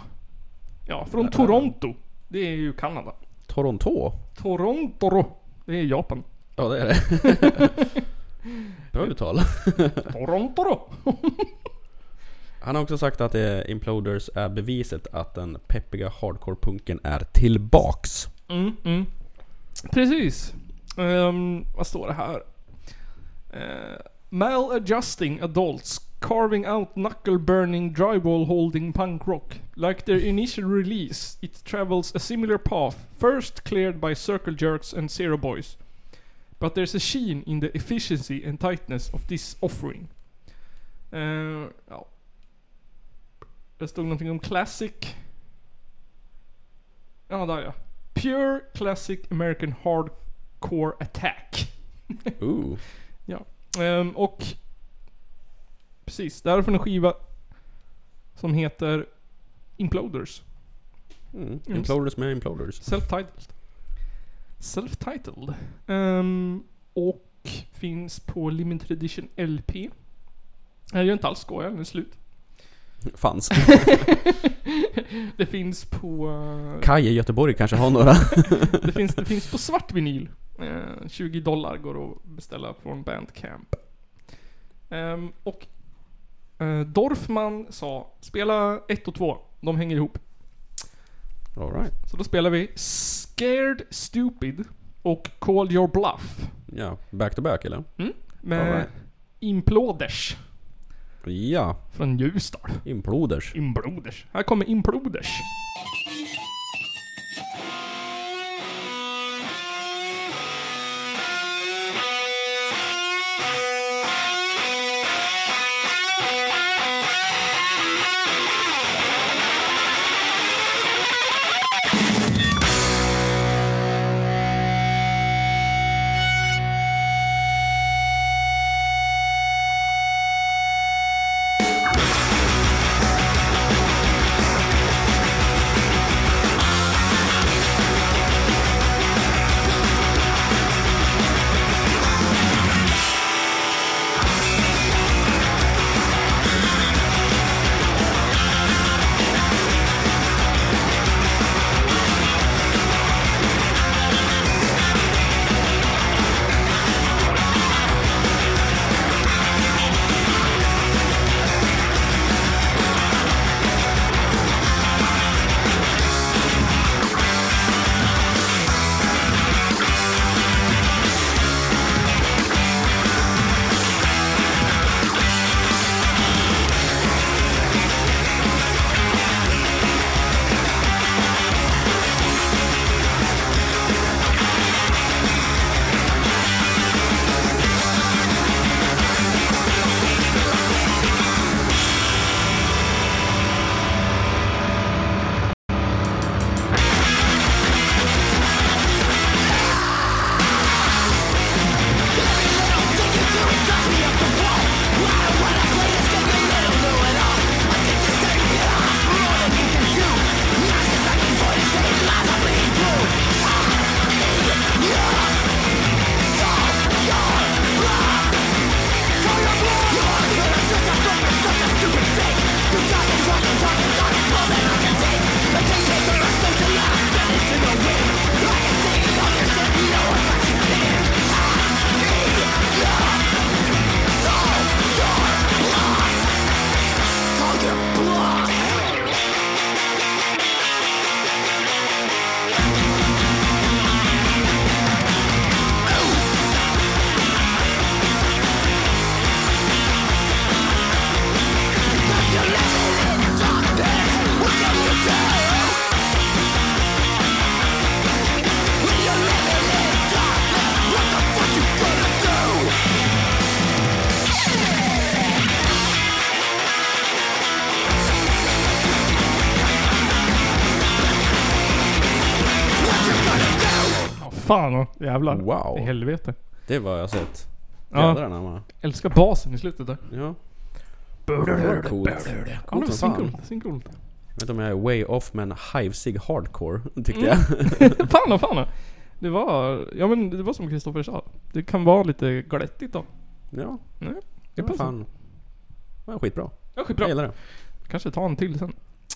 Speaker 1: Ja, från Toronto. Det är ju Kanada.
Speaker 2: Toronto.
Speaker 1: Toronto. Det är Japan.
Speaker 2: Ja, det är det. [laughs] Bra uttal. [laughs]
Speaker 1: Toronto.
Speaker 2: Han har också sagt att Imploders är beviset att den peppiga hardcore-punken är tillbaks.
Speaker 1: Mm, mm. Precis. Ehm, vad står det här? Uh, maladjusting adults carving out knuckle burning drywall holding punk rock. Like their initial release, it travels a similar path, first cleared by circle jerks and zero boys. But there's a sheen in the efficiency and tightness of this offering. Eh, ja. Det stod någonting om classic. Ja, där ja. Pure Classic American Hardcore Attack.
Speaker 2: Ooh. [laughs]
Speaker 1: Ehm, och precis, där får en skiva som heter Imploders.
Speaker 2: Mm. Imploders med Imploders.
Speaker 1: Self-titled. Self-titled. Ehm, och finns på Limited Edition LP. Jag gör inte alls skoja, den är slut.
Speaker 2: Fanns. [laughs]
Speaker 1: det finns på... eh,
Speaker 2: Kaj i Göteborg kanske har några. [laughs]
Speaker 1: det, finns, det finns på svart vinyl. Eh, 20 dollar går att beställa från Bandcamp. Ehm, och Dorfman sa, spela 1 och 2. De hänger ihop.
Speaker 2: All right.
Speaker 1: Så då spelar vi Scared Stupid och Call Your Bluff.
Speaker 2: Ja, back to back eller?
Speaker 1: Med
Speaker 2: All right.
Speaker 1: Imploders
Speaker 2: Ja,
Speaker 1: från Ljusdal.
Speaker 2: Imploders.
Speaker 1: Imploders. Här kommer Imploders. Fan och jävlar.
Speaker 2: Wow.
Speaker 1: I helvete.
Speaker 2: Det var jag sett.
Speaker 1: Ja.
Speaker 2: Jädrarna man.
Speaker 1: Älskar basen i slutet där.
Speaker 2: Ja. Coolt. Coolt som fan.
Speaker 1: Svincoolt.
Speaker 2: Jag vet inte om jag är way off men hivesig hardcore tyckte
Speaker 1: Mm.
Speaker 2: jag. [laughs]
Speaker 1: fan och fan och. Det var, ja men det var som Kristoffer sa. Det kan vara lite glättigt då.
Speaker 2: Ja,
Speaker 1: Nej,
Speaker 2: det
Speaker 1: det
Speaker 2: var
Speaker 1: passar.
Speaker 2: fan... Det var skitbra.
Speaker 1: Ja, skitbra.
Speaker 2: Jag gillar det.
Speaker 1: Kanske ta en till sen.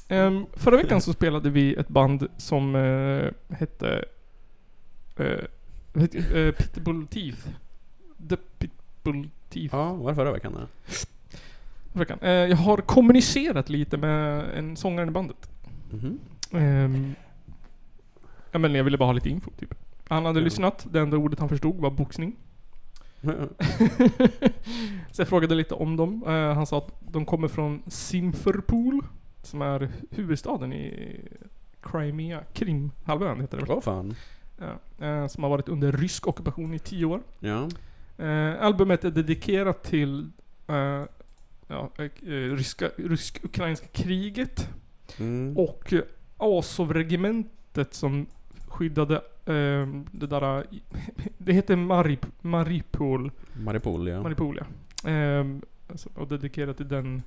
Speaker 1: Ehm, förra veckan så spelade vi ett band som eh, hette... Uh, uh, Pitbull Teeth. The Pitbull Teeth.
Speaker 2: Ja, var det förra veckan?
Speaker 1: Förra veckan. Eh, jag har kommunicerat lite med en sångare i bandet.
Speaker 2: Mhm.
Speaker 1: Ehm, ja men jag ville bara ha lite info typ. Han hade
Speaker 2: Ja.
Speaker 1: lyssnat. Det enda ordet han förstod var boxning. [laughs] så jag frågade lite om dem. Eh, han sa att de kommer från Simferopol. Som är huvudstaden i Crimea. Krimhalvön heter det väl?
Speaker 2: Åh fan.
Speaker 1: Ja, eh, som har varit under rysk ockupation i tio år.
Speaker 2: Ja.
Speaker 1: Eh, albumet är dedikerat till eh, ja, ryska, rysk-ukrainska kriget.
Speaker 2: Mm.
Speaker 1: Och Azov-regementet som skyddade eh, det där... [laughs] Det heter Marip, Maripol.
Speaker 2: Maripol, ja.
Speaker 1: Maripol ja. Eh, alltså, och dedikerat till den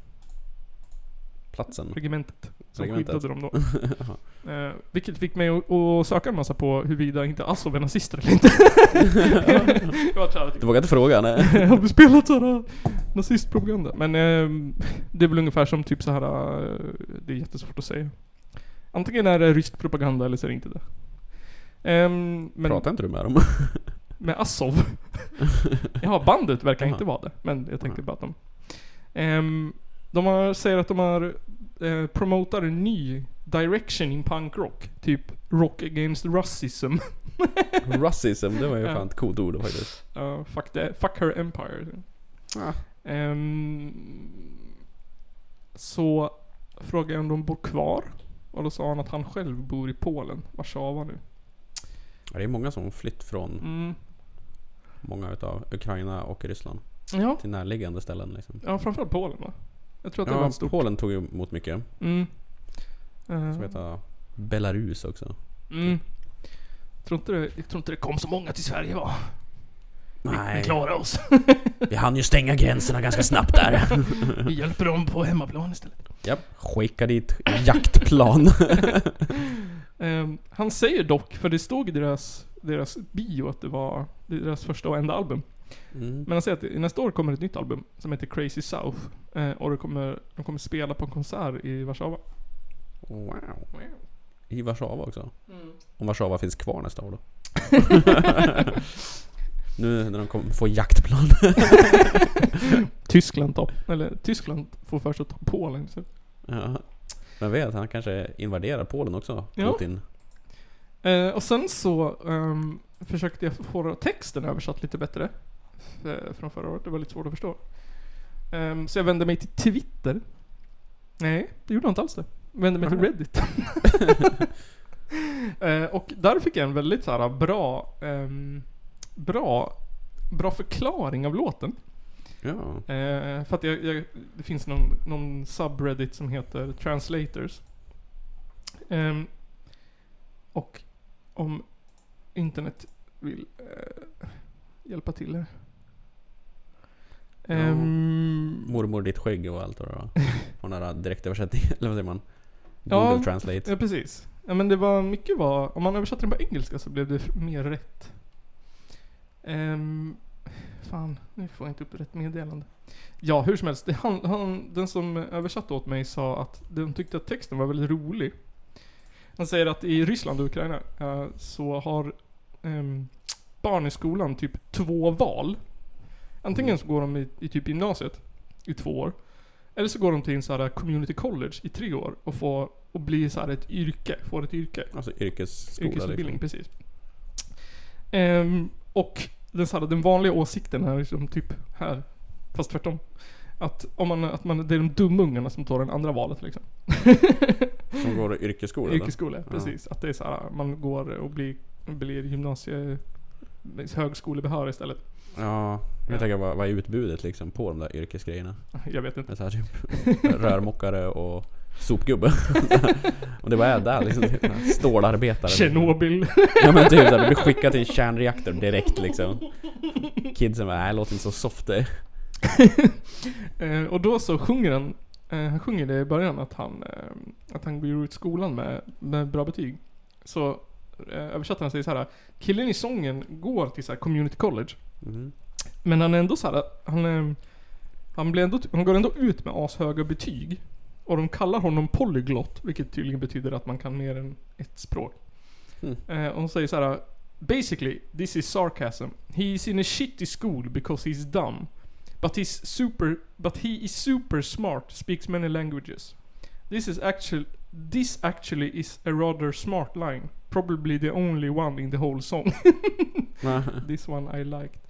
Speaker 2: Platsen.
Speaker 1: regementet. Som
Speaker 2: Regementet.
Speaker 1: skyddade dem då. [laughs] Eh, vilket fick mig att, att söka en massa på huruvida inte Azov är nazister eller inte. [laughs] jag var såhär,
Speaker 2: Du vågar inte fråga? Nej. [laughs]
Speaker 1: har vi spelat såhär nazistpropaganda? Men eh, det är väl ungefär som typ så här. eh, det är jättesvårt att säga. Antingen är det rysk propaganda eller så är det inte det. Ehm, men
Speaker 2: Pratar inte du med dem?
Speaker 1: med Azov. ja, bandet verkar
Speaker 2: Jaha.
Speaker 1: inte vara det. Men jag tänkte bara att de... Ehm, de har, säger att de har eh, promotar en ny direction in punk rock. Typ rock against racism. [laughs]
Speaker 2: Racism, det var ju
Speaker 1: Ja.
Speaker 2: fan ett coolt ord faktiskt.
Speaker 1: Ja, fuck, the, fuck her empire.
Speaker 2: Ja.
Speaker 1: Ehm, så frågade jag om de bor kvar. Och då sa han att han själv bor i Polen, Warszawa nu.
Speaker 2: Ja, Det är många som flytt från
Speaker 1: Mm.
Speaker 2: många utav Ukraina och Ryssland
Speaker 1: Ja,
Speaker 2: till närliggande ställen liksom.
Speaker 1: ja, framförallt Polen va? Jag tror att det var
Speaker 2: Ja,
Speaker 1: ett stort...
Speaker 2: Polen tog emot mycket.
Speaker 1: Mm. Eh,
Speaker 2: Som heter Belarus också.
Speaker 1: Mm. Jag tror, inte det, jag tror inte det kom så många till Sverige va? Vi, vi
Speaker 2: Nej,
Speaker 1: klarar oss. [laughs]
Speaker 2: vi hann ju stänga gränserna ganska snabbt där. [laughs]
Speaker 1: vi hjälper dem på hemmaplan istället.
Speaker 2: Japp, skicka dit jaktplan. [laughs]
Speaker 1: Ehm, han säger dock, för det stod i deras, deras bio att det var deras första och enda album.
Speaker 2: Mm.
Speaker 1: Men han säger att nästa år kommer ett nytt album som heter Crazy South. Eh, och det kommer, de kommer spela på en konsert i Warszawa.
Speaker 2: Wow. I Warszawa också. Om Warszawa finns kvar nästa år då. [laughs] nu när de kommer få jaktplan. [laughs]
Speaker 1: Tyskland tar, eller Tyskland får först att ta Polen. Så.
Speaker 2: ja. Men vet, han kanske invaderar Polen också.
Speaker 1: Ja.
Speaker 2: Putin.
Speaker 1: Eh, och sen så ehm, försökte jag få texten översatt lite bättre. Eh, Från förra året. Det var lite svårt att förstå. Ehm, så jag vände mig till Twitter. Nej, det gjorde jag inte alls det. Jag vände mig till. Reddit. [laughs] Eh, och där fick jag en väldigt så här bra, ehm, bra, bra förklaring av låten.
Speaker 2: Ja.
Speaker 1: Eh, för att jag, jag, det finns någon, någon subreddit som heter Translators. Ehm, och om internet vill eh, hjälpa till här. Ehm,
Speaker 2: Mormor ditt skägg och allt vad det var. [laughs] Där direktöversättning, [laughs] eller vad säger man?
Speaker 1: Ja,
Speaker 2: Google Translate.
Speaker 1: ja precis. Ja men det var mycket var, om man översatte den på engelska så blev det mer rätt. Ehm, fan, nu får jag inte upp rätt meddelande. Ja, hur som helst. Det, han, han, den som översatte åt mig sa att de tyckte att texten var väldigt rolig. Han säger att i Ryssland och Ukraina eh, så har ehm, barn i skolan typ två val. Antingen så går de i, i typ gymnasiet i två år. Eller så går de till en sån här community college i tre år och får och blir så här ett yrke, får ett yrke.
Speaker 2: Alltså yrkesskola
Speaker 1: Yrkesutbildning,
Speaker 2: liksom.
Speaker 1: precis. Ehm, och den, så här, den vanliga åsikten är liksom typ här, fast tvärtom. Att, om man, att man, det är de dumma ungarna som tar det andra valet liksom. [laughs]
Speaker 2: Som går yrkesskola eller?
Speaker 1: Yrkesskola,
Speaker 2: Ja.
Speaker 1: precis. Att det är så här, man går och blir, blir gymnasie... högskolebehörig istället.
Speaker 2: Ja, jag
Speaker 1: Ja.
Speaker 2: tänker vad, vad är utbudet liksom på de där yrkesgrejerna? [laughs]
Speaker 1: Jag vet inte.
Speaker 2: är så här typ rörmokare och sopgubbe. [laughs] och det var jag där liksom, stålarbetare.
Speaker 1: Tjernobyl.
Speaker 2: Ja men typ såhär, du blir skickad till en kärnreaktor direkt liksom. Kidsen bara, nej låt inte så soft det. [laughs]
Speaker 1: Eh, och då så sjunger han, eh, han sjunger det i början att han, eh, att han går ut skolan med, med bra betyg. Så översättaren säger så här. killen i sången går till så här community college.
Speaker 2: Mhm.
Speaker 1: Men han är ändå så här, han, eh, han, blir ändå, han går ändå ut med ashöga betyg. Och de kallar honom polyglott, vilket tydligen betyder att man kan mer än ett språk.
Speaker 2: Mm.
Speaker 1: Eh, och hon säger så här. Basically, this is sarcasm. He is in a shitty school because he's dumb. But he's super, but he is super smart, speaks many languages. This is actually, this actually is a rather smart line. Probably the only one in the whole song. [laughs] [laughs] this one I liked.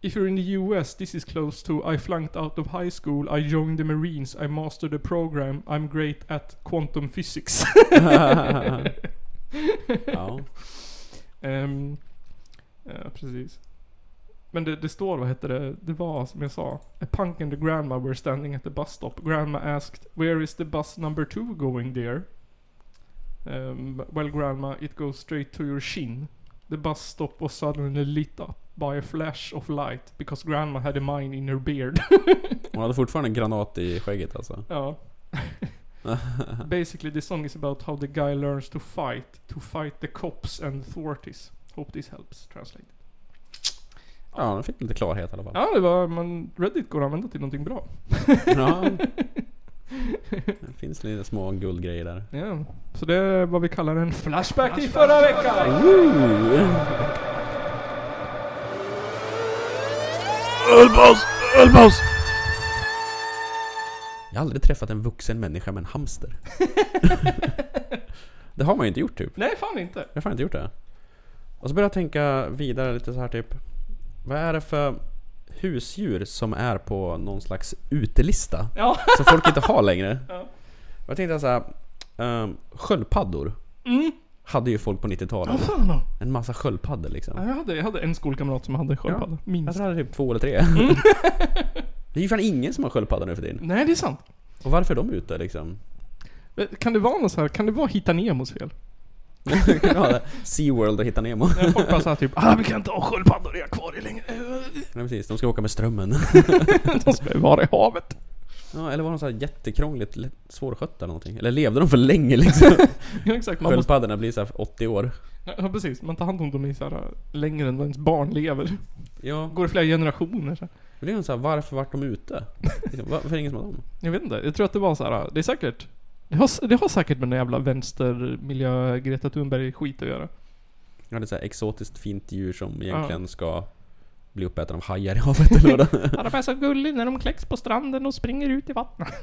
Speaker 1: If you're in the US, this is close to I flunked out of high school, I joined the Marines, I mastered the program, I'm great at quantum physics. [laughs] [laughs]
Speaker 2: ja.
Speaker 1: Ehm, ja, precis. Men det, det står, vad heter det? Det var som jag sa. A punk and the grandma were standing at the bus stop. Grandma asked, Where is the bus number two going there? Um, well grandma, it goes straight to your shin. The bus stop was suddenly lit up by a flash of light because grandma had a mine in her beard. [laughs]
Speaker 2: Hon hade fortfarande en granat i skägget alltså.
Speaker 1: ja. [laughs] Basically the song is about how the guy learns to fight, to fight the cops and authorities. Hope this helps translate.
Speaker 2: Ja, de fick lite klarhet i alla fall.
Speaker 1: Ja, det var, man, Reddit går att använda till någonting bra.
Speaker 2: Ja. [laughs] Det finns lite små guldgrejer där.
Speaker 1: Ja, så det är vad vi kallar en flashback till förra veckan.
Speaker 4: Ölpaus! Ölpaus!
Speaker 2: Jag har aldrig träffat en vuxen människa med en hamster. [laughs] det har man ju inte gjort typ.
Speaker 1: Nej, fan inte.
Speaker 2: Jag har fan inte gjort det. Och så börjar jag tänka vidare lite så här typ. Vad är det för husdjur som är på någon slags utelista?
Speaker 1: Ja. [laughs]
Speaker 2: Som folk inte har längre.
Speaker 1: Ja.
Speaker 2: Och jag tänkte så här. Um, sköldpaddor. Hade ju folk på 90-talet.
Speaker 1: Vad fan då?
Speaker 2: En massa sköldpaddor liksom.
Speaker 1: Ja, Jag hade, jag hade en skolkamrat som hade sköldpadda.
Speaker 2: Jag
Speaker 1: Minst.
Speaker 2: tror jag hade typ två eller tre. [laughs] [laughs] det är ju fan ingen som har sköldpadda nu för tiden.
Speaker 1: Nej, det är sant.
Speaker 2: Och varför är de ute liksom?
Speaker 1: Kan det vara något så här, kan det vara Hitta Nemos fel? [laughs]
Speaker 2: ja, SeaWorld och Hitta Nemo.
Speaker 1: När folk bara såhär typ ah, vi kan inte ha sköldpaddor i akvarier längre.
Speaker 2: Ja, precis. De ska åka med strömmen.
Speaker 1: De ska ju vara i havet.
Speaker 2: Ja, eller var de så här jättekrångligt lätt- svårskötta eller någonting? Eller levde de för länge liksom? [laughs]
Speaker 1: Ja, exakt. Man måste,
Speaker 2: Sköldpaddorna blir så här 80 år.
Speaker 1: ja, precis. Man tar hand om dem i så här, längre än vad ens barn lever.
Speaker 2: Ja,
Speaker 1: Går i flera generationer. Så här.
Speaker 2: det blir så här, varför vart de ute? [laughs] Liksom, Varför är det ingen som har dem?
Speaker 1: Jag vet inte. Jag tror att det var så här. Det är säkert... Det har, det har säkert med den jävla vänstermiljö Greta Thunberg skit att göra.
Speaker 2: Ja, det är så exotiskt fint djur som egentligen ska bli uppäten av hajar i havet eller vad det [laughs]
Speaker 1: Ja, de är så gulliga när de kläcks på stranden och springer ut i vattnet. [laughs]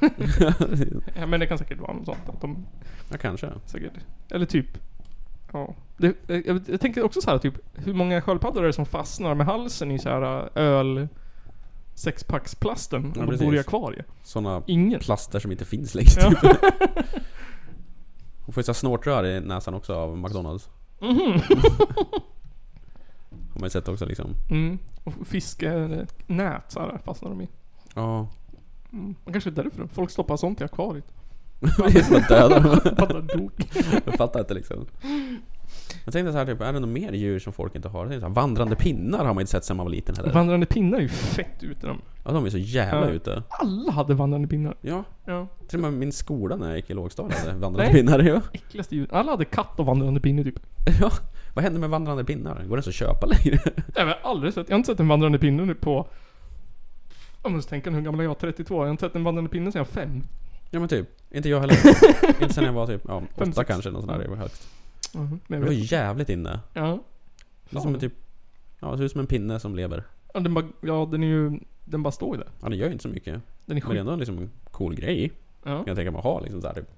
Speaker 1: ja, men det kan säkert vara något sånt. Att de
Speaker 2: Ja, kanske.
Speaker 1: säkert... Eller typ... Ja. Det, jag, jag tänker också så här typ, hur många sköldpaddor är det som fastnar med halsen i så här öl... Sexpacksplasten
Speaker 2: Ja,
Speaker 1: och de bor i
Speaker 2: precis.
Speaker 1: akvariet?
Speaker 2: Såna
Speaker 1: Ingen.
Speaker 2: plaster som inte finns längre
Speaker 1: Ja.
Speaker 2: typ. [laughs] Hon får ju snortrör i näsan också av McDonalds.
Speaker 1: Mhm.
Speaker 2: Har man ju sett också liksom.
Speaker 1: Mm. Och fiskenät så här fastnar de i.
Speaker 2: Ja.
Speaker 1: Mm. Kanske därför. Folk stoppar sånt i akvariet. [laughs]
Speaker 2: Är att döda dem. [laughs]
Speaker 1: Paddar dog.
Speaker 2: Jag fattar inte liksom. Jag tänkte så här, typ, är det något mer djur som folk inte har? Jag tänkte så här, vandrande pinnar har man inte sett sedan man var liten heller.
Speaker 1: Vandrande pinnar är ju fett ute de.
Speaker 2: Ja, de är så jävla
Speaker 1: Ja.
Speaker 2: ute.
Speaker 1: Alla hade vandrande pinnar.
Speaker 2: Ja,
Speaker 1: Ja.
Speaker 2: till och med min skola när jag gick i lågstadiet hade [laughs] vandrande
Speaker 1: Nej.
Speaker 2: pinnar. Ja.
Speaker 1: Äckligaste djur. Alla hade katt och vandrande pinne typ.
Speaker 2: ja. Vad händer med vandrande pinnar? Går det ens att köpa längre?
Speaker 1: Jag har aldrig sett, jag har inte sett en vandrande pinne nu på... Jag måste tänka hur gammal är jag? 32? Jag har inte sett en vandrande pinne sedan jag var fem.
Speaker 2: Ja men typ, inte jag heller. [laughs] inte sen jag var typ, ja, åtta
Speaker 1: sex.
Speaker 2: kanske, något sånt där, det var högst.
Speaker 1: Mhm, Men
Speaker 2: Det var jävligt inne.
Speaker 1: Ja.
Speaker 2: Det är som en typ, ja det ser ut som en pinne som lever.
Speaker 1: ja, den bara, ja den är ju, den bara står ju där.
Speaker 2: Ja det gör ju inte så mycket.
Speaker 1: Den är
Speaker 2: Men det är
Speaker 1: skit.
Speaker 2: ändå liksom en cool grej.
Speaker 1: Ja.
Speaker 2: Jag tänker mig ha liksom såhär typ.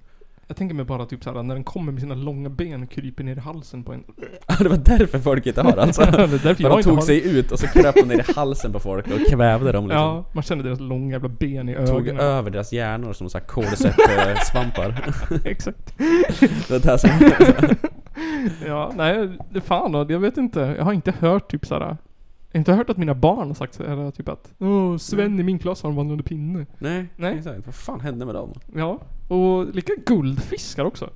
Speaker 1: Jag tänker mig bara typ såhär när den kommer med sina långa ben och kryper ner i halsen på en. [laughs]
Speaker 2: det var därför folk inte har alltså. [laughs]
Speaker 1: det är därför
Speaker 2: För
Speaker 1: jag
Speaker 2: de
Speaker 1: inte
Speaker 2: tog
Speaker 1: har
Speaker 2: sig ut och så kröp de ner i halsen på folk och kvävde dem liksom.
Speaker 1: Ja, man känner deras långa jävla ben i
Speaker 2: Tog
Speaker 1: ögonen.
Speaker 2: över deras hjärnor som såhär kolsvamp-svampar. [laughs]
Speaker 1: Exakt.
Speaker 2: det där som...
Speaker 1: Ja, nej, det fan då, jag vet inte. Jag har inte hört typ såhär Jag har inte hört att mina barn har sagt så här, typ att Åh, Sven i min klass har en vandrande pinne.
Speaker 2: Nej,
Speaker 1: Nej.
Speaker 2: exakt. Vad fan hände med dem?
Speaker 1: Ja, och lika guldfiskar också. Är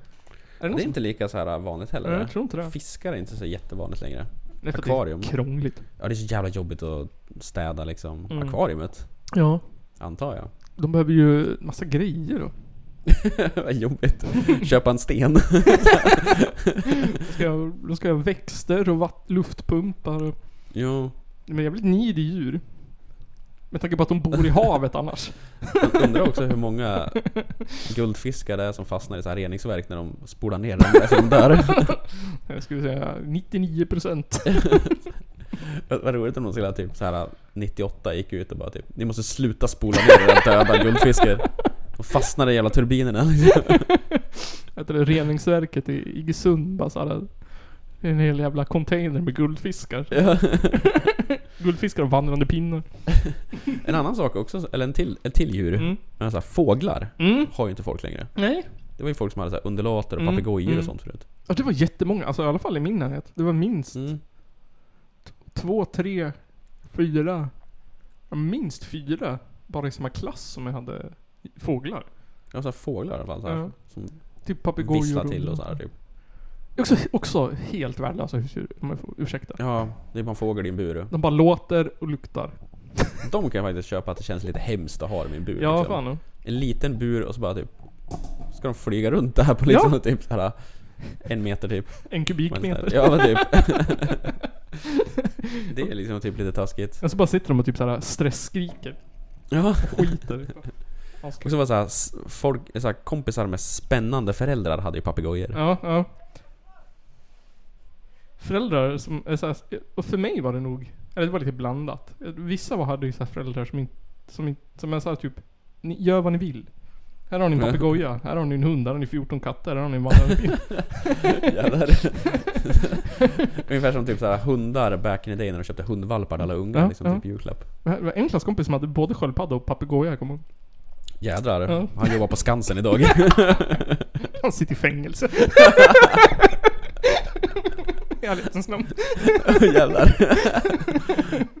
Speaker 1: det, någon
Speaker 2: Det är
Speaker 1: som-
Speaker 2: inte lika så här vanligt heller.
Speaker 1: Nej, jag tror inte det.
Speaker 2: Fiskar är inte så jättevanligt längre.
Speaker 1: Nej, för att
Speaker 2: akvarium.
Speaker 1: Det är krångligt.
Speaker 2: Ja, det är så jävla jobbigt att städa liksom
Speaker 1: Mm.
Speaker 2: akvariet.
Speaker 1: Ja.
Speaker 2: Antar jag.
Speaker 1: De behöver ju massa grejer då. [laughs]
Speaker 2: Vad jobbigt. Köpa en sten. [laughs] [laughs]
Speaker 1: Då ska jag, då ska jag ha växter och vatt, luftpumpar och...
Speaker 2: jo.
Speaker 1: Men jävligt needy djur. Med tanke på att de bor i havet annars.
Speaker 2: Jag undrar också hur många guldfiskar det är som fastnar i så här reningsverk när de spolar ner dem därför de dör. [laughs]
Speaker 1: Jag skulle säga 99%.
Speaker 2: Vad vad roligt om de skulle ha typ så här 98 gick ut och bara typ Ni måste sluta spola ner era döda guldfiskar. De fastnar i jävla turbinerna. [laughs]
Speaker 1: Du, det, reningsverket i Iggesund bara såhär. En hel jävla container med guldfiskar. [laughs]
Speaker 2: Ja. [laughs]
Speaker 1: Guldfiskar och vandrande pinnar. [laughs]
Speaker 2: En annan sak också, eller en till, en till djur.
Speaker 1: Mm.
Speaker 2: Men så här, fåglar
Speaker 1: Mm.
Speaker 2: har ju inte folk längre.
Speaker 1: Nej.
Speaker 2: Det var ju folk som hade så här undulater och
Speaker 1: Mm,
Speaker 2: papegojor
Speaker 1: mm.
Speaker 2: och sånt förut.
Speaker 1: Ja, det var jättemånga. Alltså i alla fall i min närhet. Det var minst
Speaker 2: Mm.
Speaker 1: två, tre, fyra. Minst fyra. Bara i samma klass som jag hade fåglar.
Speaker 2: Ja, så här fåglar i alla fall. Så här,
Speaker 1: Ja.
Speaker 2: Som
Speaker 1: Typ papegojor
Speaker 2: till och så här, typ.
Speaker 1: Också, också helt värdelösa husdjur, om jag får ursäkta.
Speaker 2: Ja, det är bara en fågel i en bur.
Speaker 1: De bara låter och luktar.
Speaker 2: De kan jag faktiskt köpa att det känns lite hemskt att ha dem i en bur.
Speaker 1: Ja,
Speaker 2: liksom.
Speaker 1: fan.
Speaker 2: En liten bur och så bara typ Ska de flyga runt där på liksom
Speaker 1: Ja.
Speaker 2: typ så här En meter typ.
Speaker 1: En kubikmeter.
Speaker 2: Ja men typ. [laughs] det är liksom typ lite taskigt.
Speaker 1: Och så bara sitter de och typ såhär stressskriker.
Speaker 2: Ja.
Speaker 1: Skiter.
Speaker 2: Och så var så här, s- folk, så här, kompisar med spännande föräldrar hade ju papegojor.
Speaker 1: Ja, ja. Föräldrar som, är här, och för mig var det nog, eller det var lite blandat. Vissa var, hade ju så föräldrar som inte, som, inte, som är såhär typ, ni gör vad ni vill. Här har ni en
Speaker 2: Ja.
Speaker 1: papegoja, här har ni en hund, här har ni 14 katter, här har ni en.
Speaker 2: Jävlar. [laughs] Ungefär som typ så här, hundar back in the day när de köpte hundvalpar till alla ungar
Speaker 1: Ja,
Speaker 2: liksom
Speaker 1: ja.
Speaker 2: typ julklapp.
Speaker 1: Det var en klasskompis som hade både sköldpadda och papegoja, kommer.
Speaker 2: Jädrar.
Speaker 1: Ja.
Speaker 2: Han jobbar på Skansen idag. [laughs]
Speaker 1: Han sitter i fängelse. [laughs] I ärlighetens namn.
Speaker 2: Jävlar.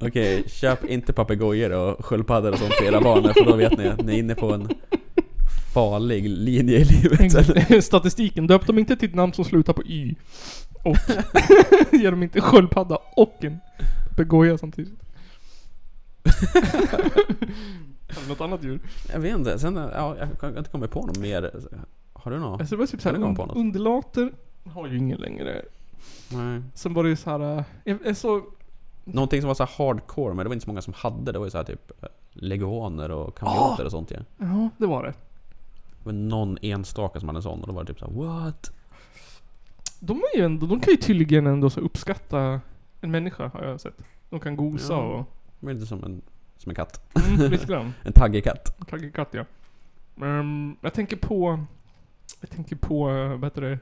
Speaker 2: [laughs] Okej, köp inte papegojor och sköldpaddor och sånt till era barn för då vet ni att ni är inne på en farlig linje i livet. [laughs]
Speaker 1: Statistiken, döp dem inte till ett namn som slutar på Y. Och [laughs] ger dem inte sköldpadda och en papegoja samtidigt. Något annat djur?
Speaker 2: Jag vet inte, sen, ja, jag kan inte komma på något mer. Har du något?
Speaker 1: Alltså det var typ
Speaker 2: Kan du komma
Speaker 1: såhär, undulater har ju ingen längre.
Speaker 2: Nej.
Speaker 1: Sen var det ju såhär, äh, jag är så...
Speaker 2: Någonting som var så här hardcore, men det var inte så många som hade. Det var ju så här typ eh, leguaner och kameleonter och sånt ja.
Speaker 1: Ja, det var det.
Speaker 2: Det var någon enstaka som hade en sån och då var det typ så här: what?
Speaker 1: De är ju ändå, de kan ju tydligen ändå så uppskatta en människa har jag sett. De kan gosa
Speaker 2: Ja.
Speaker 1: och...
Speaker 2: Det var lite som en, som en katt.
Speaker 1: Mm, lite grann. [laughs]
Speaker 2: En taggig katt.
Speaker 1: Ja. Ehm, jag tänker på... Jag tänker på, eh, vad heter det?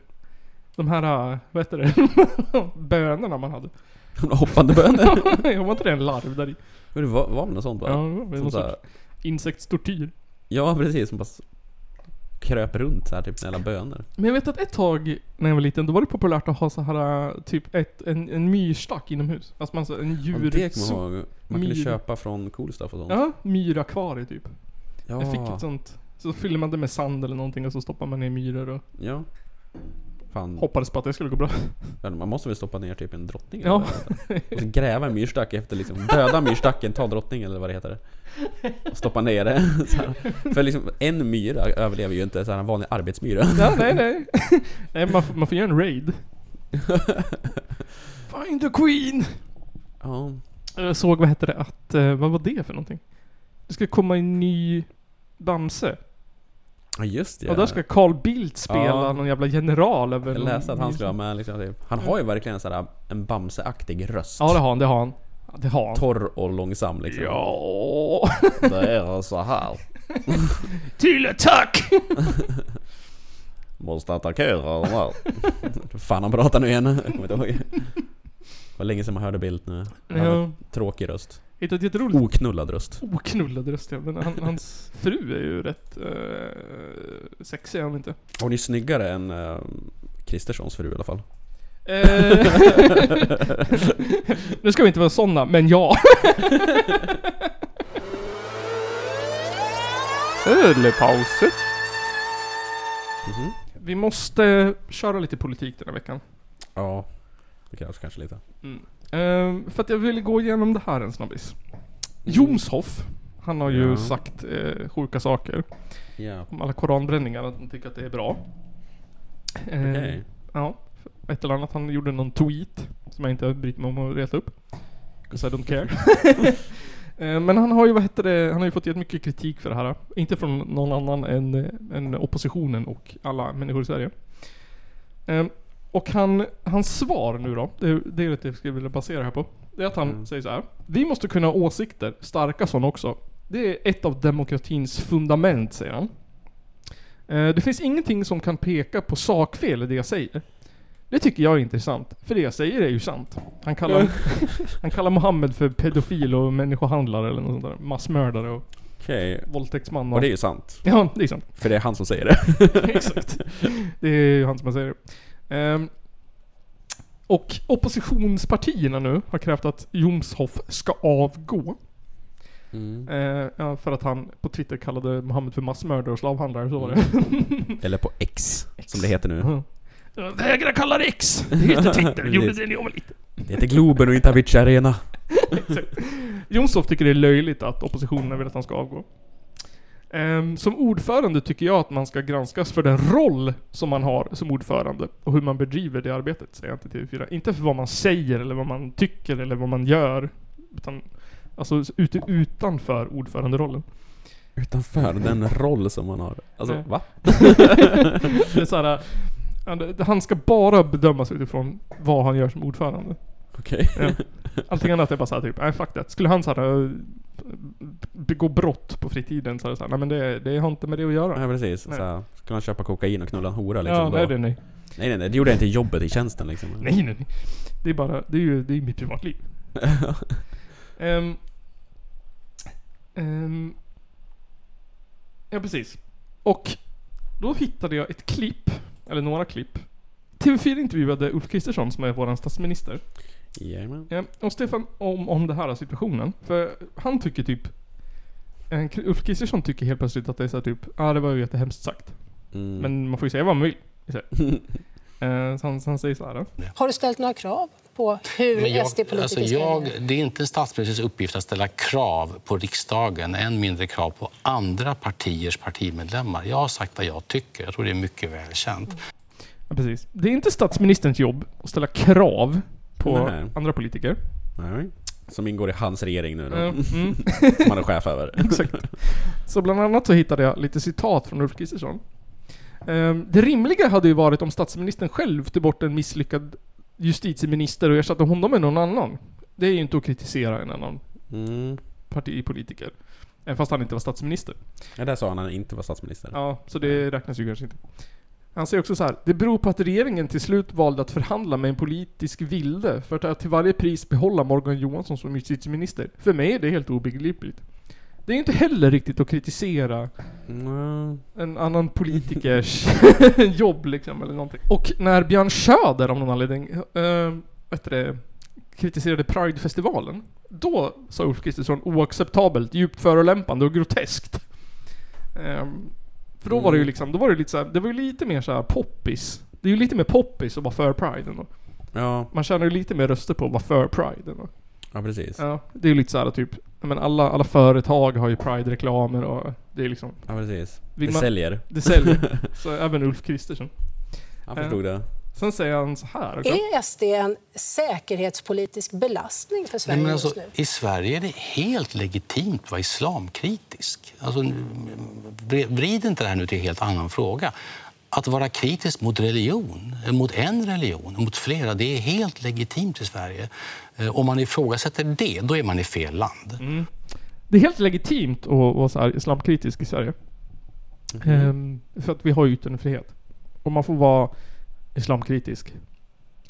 Speaker 1: De här, eh, vad heter det? [laughs] Bönorna man hade. [laughs]
Speaker 2: Hoppande bönor. [laughs]
Speaker 1: Jag var inte det en larv där i?
Speaker 2: Men det var, var det något sånt va?
Speaker 1: Ja, det var någon sorts insektstortyr.
Speaker 2: Ja precis, som bara kröp runt så här typ jävla bönor.
Speaker 1: Men jag vet att ett tag när jag var liten, då var det populärt att ha så här eh, typ ett, en, en myrstack inomhus. Alltså man så en
Speaker 2: Ja,
Speaker 1: djur...
Speaker 2: det kommer jag ihåg. Man kunde
Speaker 1: myr-
Speaker 2: köpa från Cool Stuff och sånt.
Speaker 1: Ja, myrakvarie typ.
Speaker 2: ja.
Speaker 1: Jag fick ett sånt. Så fyllde man det med sand eller någonting och så stoppade man ner myror och
Speaker 2: Ja. Fan,
Speaker 1: hoppades på att det skulle gå bra.
Speaker 2: man måste väl stoppa ner typ en drottning
Speaker 1: Ja.
Speaker 2: eller? Och så gräva en myrstack efter liksom, döda myrstacken, ta drottningen eller vad det heter. Och stoppa ner det. För liksom, en myra överlever ju inte så här en vanlig arbetsmyra.
Speaker 1: Ja, nej, nej. nej man, får- man får göra en raid. Find the Queen!
Speaker 2: Ja.
Speaker 1: Jag såg, vad hette det, att, eh, vad var det för någonting? Det ska komma en ny Bamse.
Speaker 2: Ja just det.
Speaker 1: Och där ska Carl Bildt spela
Speaker 2: Ja.
Speaker 1: någon jävla general över
Speaker 2: Jag läste att han skulle vara med liksom, typ. Han har ju verkligen en sån här, en Bamse-aktig röst.
Speaker 1: Ja det har han, det har han. Det har han.
Speaker 2: Torr och långsam liksom.
Speaker 1: Ja. [laughs]
Speaker 2: Det är så här. [laughs]
Speaker 1: Till attack! [laughs]
Speaker 2: Måste attackera de här. Fan han pratar nu igen. Jag kommer inte ihåg. Det var länge sedan man hörde Bildt nu. Han
Speaker 1: Ja.
Speaker 2: Tråkig röst.
Speaker 1: Hittat jätteroligt.
Speaker 2: Oknullad röst.
Speaker 1: Oknullad röst ja. Men han, hans fru är ju rätt uh, sexig hon inte?
Speaker 2: Hon är snyggare än uh, Kristerssons fru i alla fall.
Speaker 1: Eh, [laughs] nu ska vi inte vara såna, men ja. Ölpauser.
Speaker 2: Mhm.
Speaker 1: Vi måste köra lite politik den här veckan.
Speaker 2: Ja, det krävs kanske lite.
Speaker 1: Ehm, för att jag ville gå igenom det här en snabbis. Jomshoff, han har ju
Speaker 2: Ja.
Speaker 1: sagt eh, sjuka saker
Speaker 2: Ja,
Speaker 1: om alla koranbränningar, att han tycker att det är bra. Ehm,
Speaker 2: okej.
Speaker 1: Ja, ett eller annat. Han gjorde någon tweet som jag inte brytt mig om att leta upp. 'Cause I don't care. [laughs] Eh, Men han har ju, vad heter det, han har ju fått jättemycket kritik för det här. Inte från någon annan än, eh, än oppositionen och alla människor i Sverige. Eh, Och han, hans svar nu då, det, det är det jag skulle vilja basera här på. Det är att han säger så här. Vi måste kunna ha åsikter, starka sådana också. Det är ett av demokratins fundament, säger han. Eh, Det finns ingenting som kan peka på sakfel i det jag säger. Det tycker jag är intressant, för det jag säger är ju sant. Han kallar, [laughs] han kallar Mohammed för pedofil och människohandlare eller något sånt där. Massmördare och
Speaker 2: Okej.
Speaker 1: våldtäktsman
Speaker 2: Och det är ju sant.
Speaker 1: Ja, det är sant.
Speaker 2: För det är han som säger det. [laughs]
Speaker 1: Exakt. Det är ju han som säger det. Ehm, och oppositionspartierna nu har krävt att Jomshoff ska avgå.
Speaker 2: Mm.
Speaker 1: Eh, ja, för att han på Twitter kallade Mohammed för massmördare och slavhandlare, så var det.
Speaker 2: Eller på X, som det heter nu.
Speaker 1: Jag vägrar kalla det X! Det heter Twitter, [laughs] gjorde
Speaker 2: Precis.
Speaker 1: det om lite.
Speaker 2: Det heter Globen och inte Avicii Arena. [laughs]
Speaker 1: Jomshof tycker det är löjligt att oppositionen vill att han ska avgå. Ehm, som ordförande tycker jag att man ska granskas för den roll som man har som ordförande och hur man bedriver det arbetet, säger han till TV4. Inte för vad man säger eller vad man tycker eller vad man gör. Utan alltså ute, utanför ordföranderollen.
Speaker 2: Utanför den roll som man har. Alltså,
Speaker 1: Nej.
Speaker 2: va? [laughs] [laughs]
Speaker 1: Det är så här, han ska bara bedömas utifrån vad han gör som ordförande.
Speaker 2: Okej.
Speaker 1: Ja. Allting annat är bara såhär typ, nej fuck that. Skulle han såhär begå brott på fritiden så är det såhär, nej men det, det har inte med det att göra.
Speaker 2: Ja precis.
Speaker 1: Nej.
Speaker 2: Så här, skulle han köpa kokain och knulla en hora liksom?
Speaker 1: ja,
Speaker 2: då?
Speaker 1: nej, det, nej.
Speaker 2: nej nej nej, det gjorde jag inte i jobbet, i tjänsten liksom. [laughs]
Speaker 1: Nej, nej, nej. Det är bara, det är ju, det är mitt privatliv. [laughs] Ehm, ehm, ja, precis. Och då hittade jag ett klipp, eller några klipp. TV4 intervjuade Ulf Kristersson som är våran statsminister.
Speaker 2: Jajamän.
Speaker 1: Ja, och Stefan, om, om det här situationen. För han tycker typ... eh, Ulf Kristersson tycker helt plötsligt att det är så här typ, ja ah, det var ju jättehemskt sagt.
Speaker 2: Mm.
Speaker 1: Men man får ju säga vad man vill. Så. [laughs] Eh, så, han, så han säger så här. Då.
Speaker 8: Har du ställt några krav på hur
Speaker 9: jag,
Speaker 8: SD-politiker
Speaker 9: alltså jag, det är inte en statsministers uppgift att ställa krav på riksdagen, än mindre krav på andra partiers partimedlemmar. Jag har sagt vad jag tycker. Jag tror det är mycket välkänt.
Speaker 1: Ja, precis. Det är inte statsministerns jobb att ställa krav på
Speaker 2: Nej.
Speaker 1: andra politiker.
Speaker 2: Nej. Som ingår i hans regering nu då.
Speaker 1: Mm. [laughs]
Speaker 2: Som han är chef över. [laughs]
Speaker 1: Exakt. Så bland annat så hittade jag lite citat från Ulf Kristersson. Ehm, Det rimliga hade ju varit om statsministern själv tog bort en misslyckad justitieminister och ersatte honom med någon annan. Det är ju inte att kritisera en annan
Speaker 2: Mm.
Speaker 1: partipolitiker. Även fast han inte var statsminister.
Speaker 2: Ja, där sa han att han inte var statsminister.
Speaker 1: Ja, så det räknas ju kanske inte. Han säger också så här. Det beror på att regeringen till slut valde att förhandla med en politisk vilde för att till varje pris behålla Morgan Johansson som justitieminister. För mig är det helt obegripligt. Det är inte heller riktigt att kritisera
Speaker 2: Mm.
Speaker 1: en annan politikers [laughs] jobb liksom, eller någonting. Och när Björn Söder av någon anledning, äh, vet du det, kritiserade Pride-festivalen. Då sa Ulf Kristersson oacceptabelt, djupt förolämpande och groteskt. Ehm, för då var det ju liksom, då var det lite så här, det var ju lite mer så här poppis. Det är ju lite mer poppis att vara för Pride ändå.
Speaker 2: Ja,
Speaker 1: Man tjänar ju lite mer röster på att vara för Pride ändå.
Speaker 2: ja precis.
Speaker 1: Ja, det är ju lite så här typ, ja, men alla, alla företag har ju Pride-reklamer och det är liksom,
Speaker 2: Ja precis.
Speaker 1: Vill
Speaker 2: det
Speaker 1: man-
Speaker 2: säljer.
Speaker 1: det säljer. [laughs] så även Ulf Kristersson.
Speaker 2: Han förstod det.
Speaker 1: Sen säger han så här.
Speaker 8: Är SD en säkerhetspolitisk belastning för Sverige
Speaker 9: Nej, men alltså,
Speaker 8: just nu?
Speaker 9: I Sverige är det helt legitimt att vara islamkritisk. Alltså, vrid inte det här nu till en helt annan fråga. Att vara kritisk mot religion, eh, mot en religion, mot flera, det är helt legitimt i Sverige. Eh, Om man ifrågasätter det, då är man i fel land.
Speaker 1: Det är helt legitimt att vara så här islamkritisk i Sverige. Ehm, för att vi har ju yttrandefrihet. Och man får vara islamkritisk.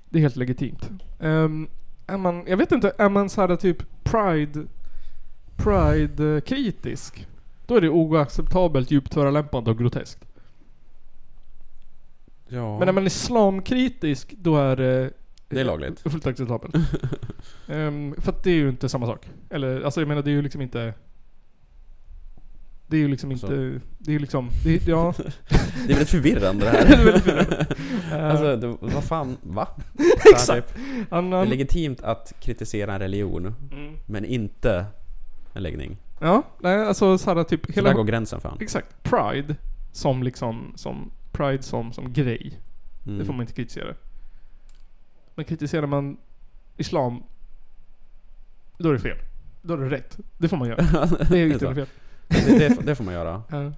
Speaker 1: Det är helt legitimt. Um, är man, jag vet inte, är man så här typ Pride Pride-kritisk? Då är det oacceptabelt, djupt förolämpande och groteskt.
Speaker 2: Ja.
Speaker 1: Men är man islamkritisk, då är det
Speaker 2: Det är lagligt.
Speaker 1: Fullt acceptabelt. [laughs] Ehm, för att det är ju inte samma sak. Eller alltså jag menar det är ju liksom inte... Det är ju liksom inte...
Speaker 2: Så.
Speaker 1: Det är ju liksom... Det, ja. [laughs]
Speaker 2: Det är väldigt förvirrande det [laughs]
Speaker 1: Det är
Speaker 2: här.
Speaker 1: väldigt förvirrande. Ehm, [laughs]
Speaker 2: alltså, det, vad fan, va?
Speaker 1: Exakt.
Speaker 2: Typ,
Speaker 1: han,
Speaker 2: det är legitimt att kritisera en religion,
Speaker 1: Mm.
Speaker 2: men inte en läggning.
Speaker 1: ja, nej alltså såhär typ
Speaker 2: Så
Speaker 1: hela...
Speaker 2: där går gränsen för han.
Speaker 1: Exakt. Pride som liksom, som Pride som, som grej.
Speaker 2: Mm.
Speaker 1: Det får man inte kritisera. Men kritiserar man Islam, då är det fel. Då är det rätt. Det får man göra. Det är inte fel.
Speaker 2: Det, det, det får man göra.
Speaker 1: Ja.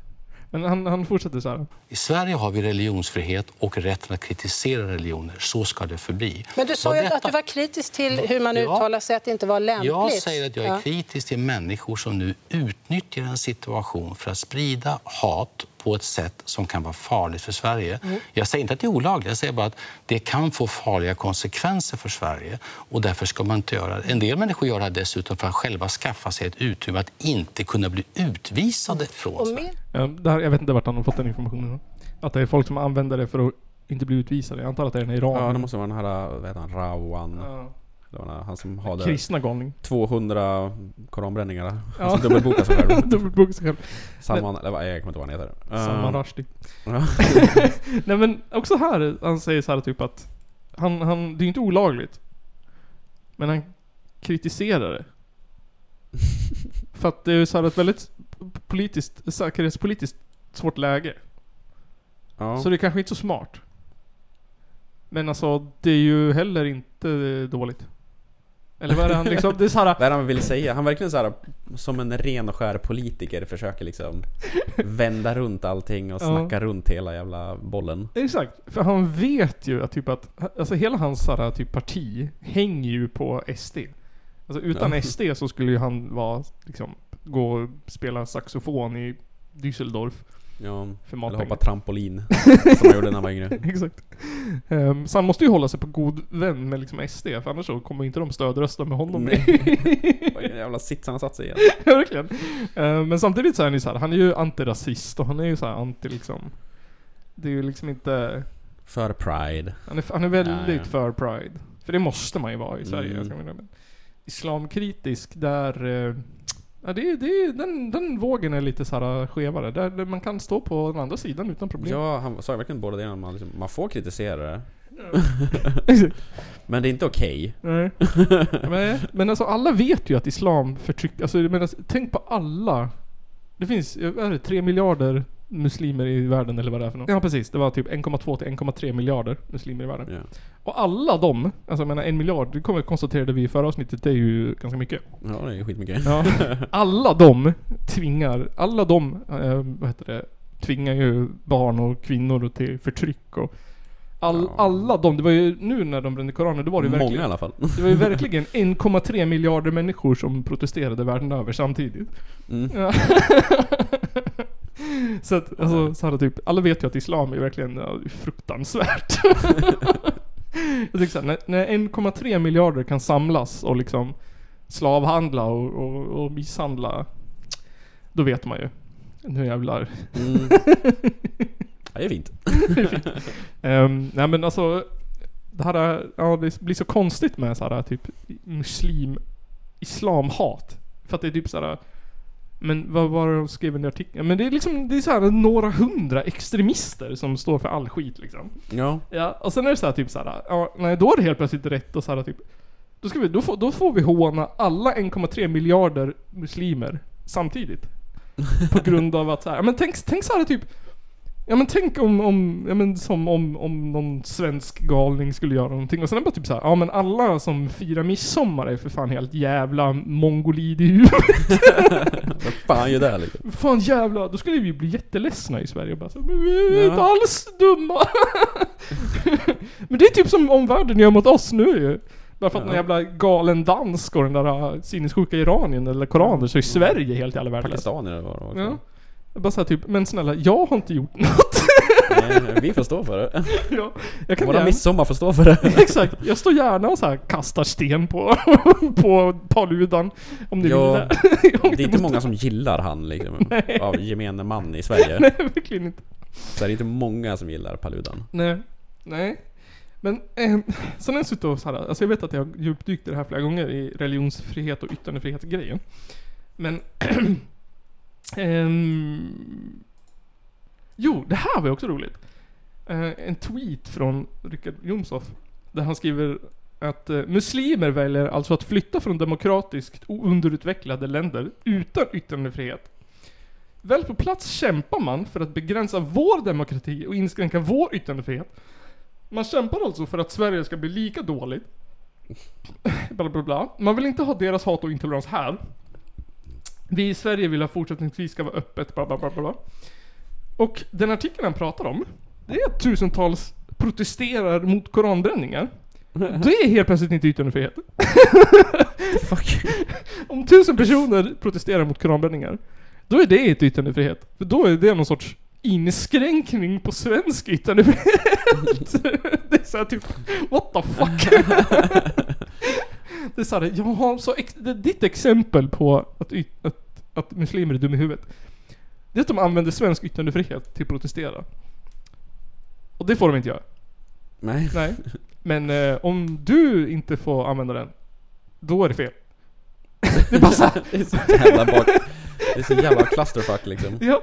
Speaker 1: Men han, han fortsätter så här.
Speaker 9: I Sverige har vi religionsfrihet och rätten att kritisera religioner. Så ska det förbli.
Speaker 8: Men du sa ju
Speaker 9: detta-
Speaker 8: att du var kritisk till hur man
Speaker 9: Ja.
Speaker 8: uttalar sig, att det inte var lämpligt.
Speaker 9: Jag säger att jag är
Speaker 8: Ja.
Speaker 9: kritisk till människor som nu utnyttjar en situation för att sprida hat på ett sätt som kan vara farligt för Sverige.
Speaker 8: Mm.
Speaker 9: Jag säger inte att det är olagligt, jag säger bara att det kan få farliga konsekvenser för Sverige och därför ska man inte göra det. En del människor gör det dessutom för att själva skaffa sig ett utrymme att inte kunna bli utvisade från Sverige.
Speaker 1: Ja, det här, jag vet inte vart han har fått den informationen. Att det är folk som använder det för att inte bli utvisade. Jag antar att det är en Iran.
Speaker 2: Ja, det måste vara den här, vad heter han, Rawan.
Speaker 1: Ja.
Speaker 2: Det var han som hade
Speaker 1: Kristna galning.
Speaker 2: 200 koranbränningar. Han
Speaker 1: Ja.
Speaker 2: som dubbelbokade sig själv. [laughs]
Speaker 1: Dubbelboka sig själv.
Speaker 2: Salman, eller vad, jag kommer inte ihåg vad han heter.
Speaker 1: Salman
Speaker 2: Eh,
Speaker 1: Rushdie. [laughs] Nej men också här, han säger så här typ att han, han, det är ju inte olagligt. Men han kritiserar det. [laughs] För att det är så här ett väldigt politiskt, säkerhetspolitiskt svårt läge.
Speaker 2: Ja.
Speaker 1: Så det är kanske inte så smart. Men alltså, det är ju heller inte dåligt. Eller vad är det han liksom, det är så här, [laughs]
Speaker 2: Vad är det han vill säga? Han verkligen så här som en ren och skär politiker försöker liksom vända runt allting och
Speaker 1: Ja.
Speaker 2: snacka runt hela jävla bollen.
Speaker 1: Exakt, för han vet ju att typ att, alltså hela hans så här, typ parti hänger ju på SD. Alltså utan
Speaker 2: Ja.
Speaker 1: SD så skulle ju han vara, liksom, gå och spela saxofon i Düsseldorf.
Speaker 2: Ja,
Speaker 1: För
Speaker 2: eller hoppa trampolin [laughs] som han gjorde när han var yngre. [laughs]
Speaker 1: Exakt. Ehm, så han måste ju hålla sig på god vän med liksom SD, för annars så kommer inte de stödrösta med honom. [laughs]
Speaker 2: Vilken jävla sits han har satt sig i.
Speaker 1: Ja, verkligen. Ehm, men samtidigt så är han ju så här, han är ju antirasist och han är ju så här anti liksom... Det är ju liksom inte...
Speaker 2: För Pride.
Speaker 1: Han är, han är väldigt
Speaker 2: Ja, ja.
Speaker 1: för Pride. För det måste man ju vara i Sverige.
Speaker 2: Mm.
Speaker 1: Islamkritisk, där... eh, Ja, det, det, den, den vågen är lite så här skevare. Där, där man kan stå på den andra sidan utan problem.
Speaker 2: Ja, han sa verkligen båda delarna. Man, liksom, man får kritisera det. [laughs] Men det är inte okej.
Speaker 1: Nej. [laughs] men, men alltså alla vet ju att islam förtrycker, alltså menar, tänk på alla. Det finns, är det, 3 miljarder muslimer i världen eller vad det är för något. Ja precis, det var typ 1,2 till 1,3 miljarder muslimer i världen.
Speaker 2: Ja.
Speaker 1: Och alla de, alltså jag menar en miljard, det kommer konstaterade vi i förra avsnittet, det är ju ganska mycket.
Speaker 2: ja, det är ju skitmycket.
Speaker 1: Ja. [laughs] Alla de tvingar, alla de, eh, vad heter det, tvingar ju barn och kvinnor till förtryck och all,
Speaker 2: Ja.
Speaker 1: alla de, det var ju nu när de brände Koranen, då var det ju
Speaker 2: Många
Speaker 1: verkligen
Speaker 2: i alla fall.
Speaker 1: det var ju [laughs] verkligen 1,3 miljarder människor som protesterade världen över samtidigt.
Speaker 2: Mm.
Speaker 1: Ja. [laughs] [laughs] så att, alltså, så här, typ, alla vet ju att islam är verkligen ja, fruktansvärt. [laughs] [laughs] Jag tycker så här, när, när 1,3 miljarder kan samlas och liksom slavhandla och, och, och misshandla, då vet man ju. Nu jävlar.
Speaker 2: Mm. Ja, det är fint.
Speaker 1: Um, nej men alltså, det här är, ja, det blir så konstigt med så här typ muslim, islamhat. För att det är typ så här. Men vad var det de skrev i artikeln? Men det är liksom, det är så här några hundra extremister som står för all skit liksom.
Speaker 2: Ja.
Speaker 1: Ja, och sen är det så här typ så här, ja, nej då är det helt plötsligt rätt och så här typ då, ska vi, då, får, då får vi håna alla 1,3 miljarder muslimer samtidigt. På grund av att så här, men tänk, tänk så här typ Ja men tänk om, om, ja men som om, om någon svensk galning skulle göra någonting och sen är det bara typ så här, ja men alla som firar midsommar är för fan helt jävla mongolid i huvudet. [laughs]
Speaker 2: Vad fan gör det liksom?
Speaker 1: Fan jävla, då skulle vi bli jätteledsna i Sverige och bara så, men vi är
Speaker 2: Ja.
Speaker 1: inte alls dumma. [laughs] men det är typ som omvärlden gör mot oss nu ju. Bara för att
Speaker 2: Ja.
Speaker 1: någon jävla galen dansk och den där äh, sinnessjuka Iranien eller koraner så är Sverige helt jävla värdelöst.
Speaker 2: Pakistanier var det också.
Speaker 1: Ja. Bara såhär typ, men snälla, jag har inte gjort något.
Speaker 2: Nej, vi får stå för det. [laughs]
Speaker 1: ja, jag kan
Speaker 2: Våra
Speaker 1: gärna,
Speaker 2: midsommar får stå för det. [laughs]
Speaker 1: Exakt, jag står gärna och så här kastar sten på, [laughs] på Paludan. Om ni
Speaker 2: Ja,
Speaker 1: vill det.
Speaker 2: Det är inte många som gillar han liksom,
Speaker 1: Nej.
Speaker 2: av gemene man i Sverige.
Speaker 1: Nej, verkligen inte.
Speaker 2: Så det är inte många som gillar Paludan.
Speaker 1: Nej. Nej. Men eh, sen jag och så här, alltså jag vet att jag har djupdykt i det här flera gånger i religionsfrihet och yttrandefrihet-grejen. Men... [clears throat] ehm, jo, det här var ju också roligt. Uh, en tweet från Richard Jomshof. Där han skriver att uh, muslimer väljer alltså att flytta från demokratiskt och underutvecklade länder utan yttrandefrihet. Väl på plats kämpar man för att begränsa vår demokrati och inskränka vår yttrandefrihet. Man kämpar alltså för att Sverige ska bli lika dåligt. [laughs] bla bla bla. Man vill inte ha deras hat och intolerans här. Vi i Sverige vill ha fortsättningsvis ska vara öppet, bla bla bla bla. Och den artikeln han pratar om, det är att tusentals protesterar mot koranbränningar. [laughs] Det är helt plötsligt inte yttrandefrihet. [laughs] Om tusen personer protesterar mot koranbränningar, då är det inte yttrandefrihet. För då är det någon sorts inskränkning på svensk yttrandefrihet. [laughs] det är såhär typ, what the fuck? det är såhär, jaha, så ex- det är ditt exempel på att, att, att muslimer är dumma i huvudet. Det är att de använder svensk yttrandefrihet till att protestera. Och det får de inte göra.
Speaker 2: Nej.
Speaker 1: Nej. Men eh, om du inte får använda den, då är det fel. [laughs] det är bara såhär,
Speaker 2: Det är så jävla bak... Det är så jävla clusterfuck liksom. [laughs]
Speaker 1: ja,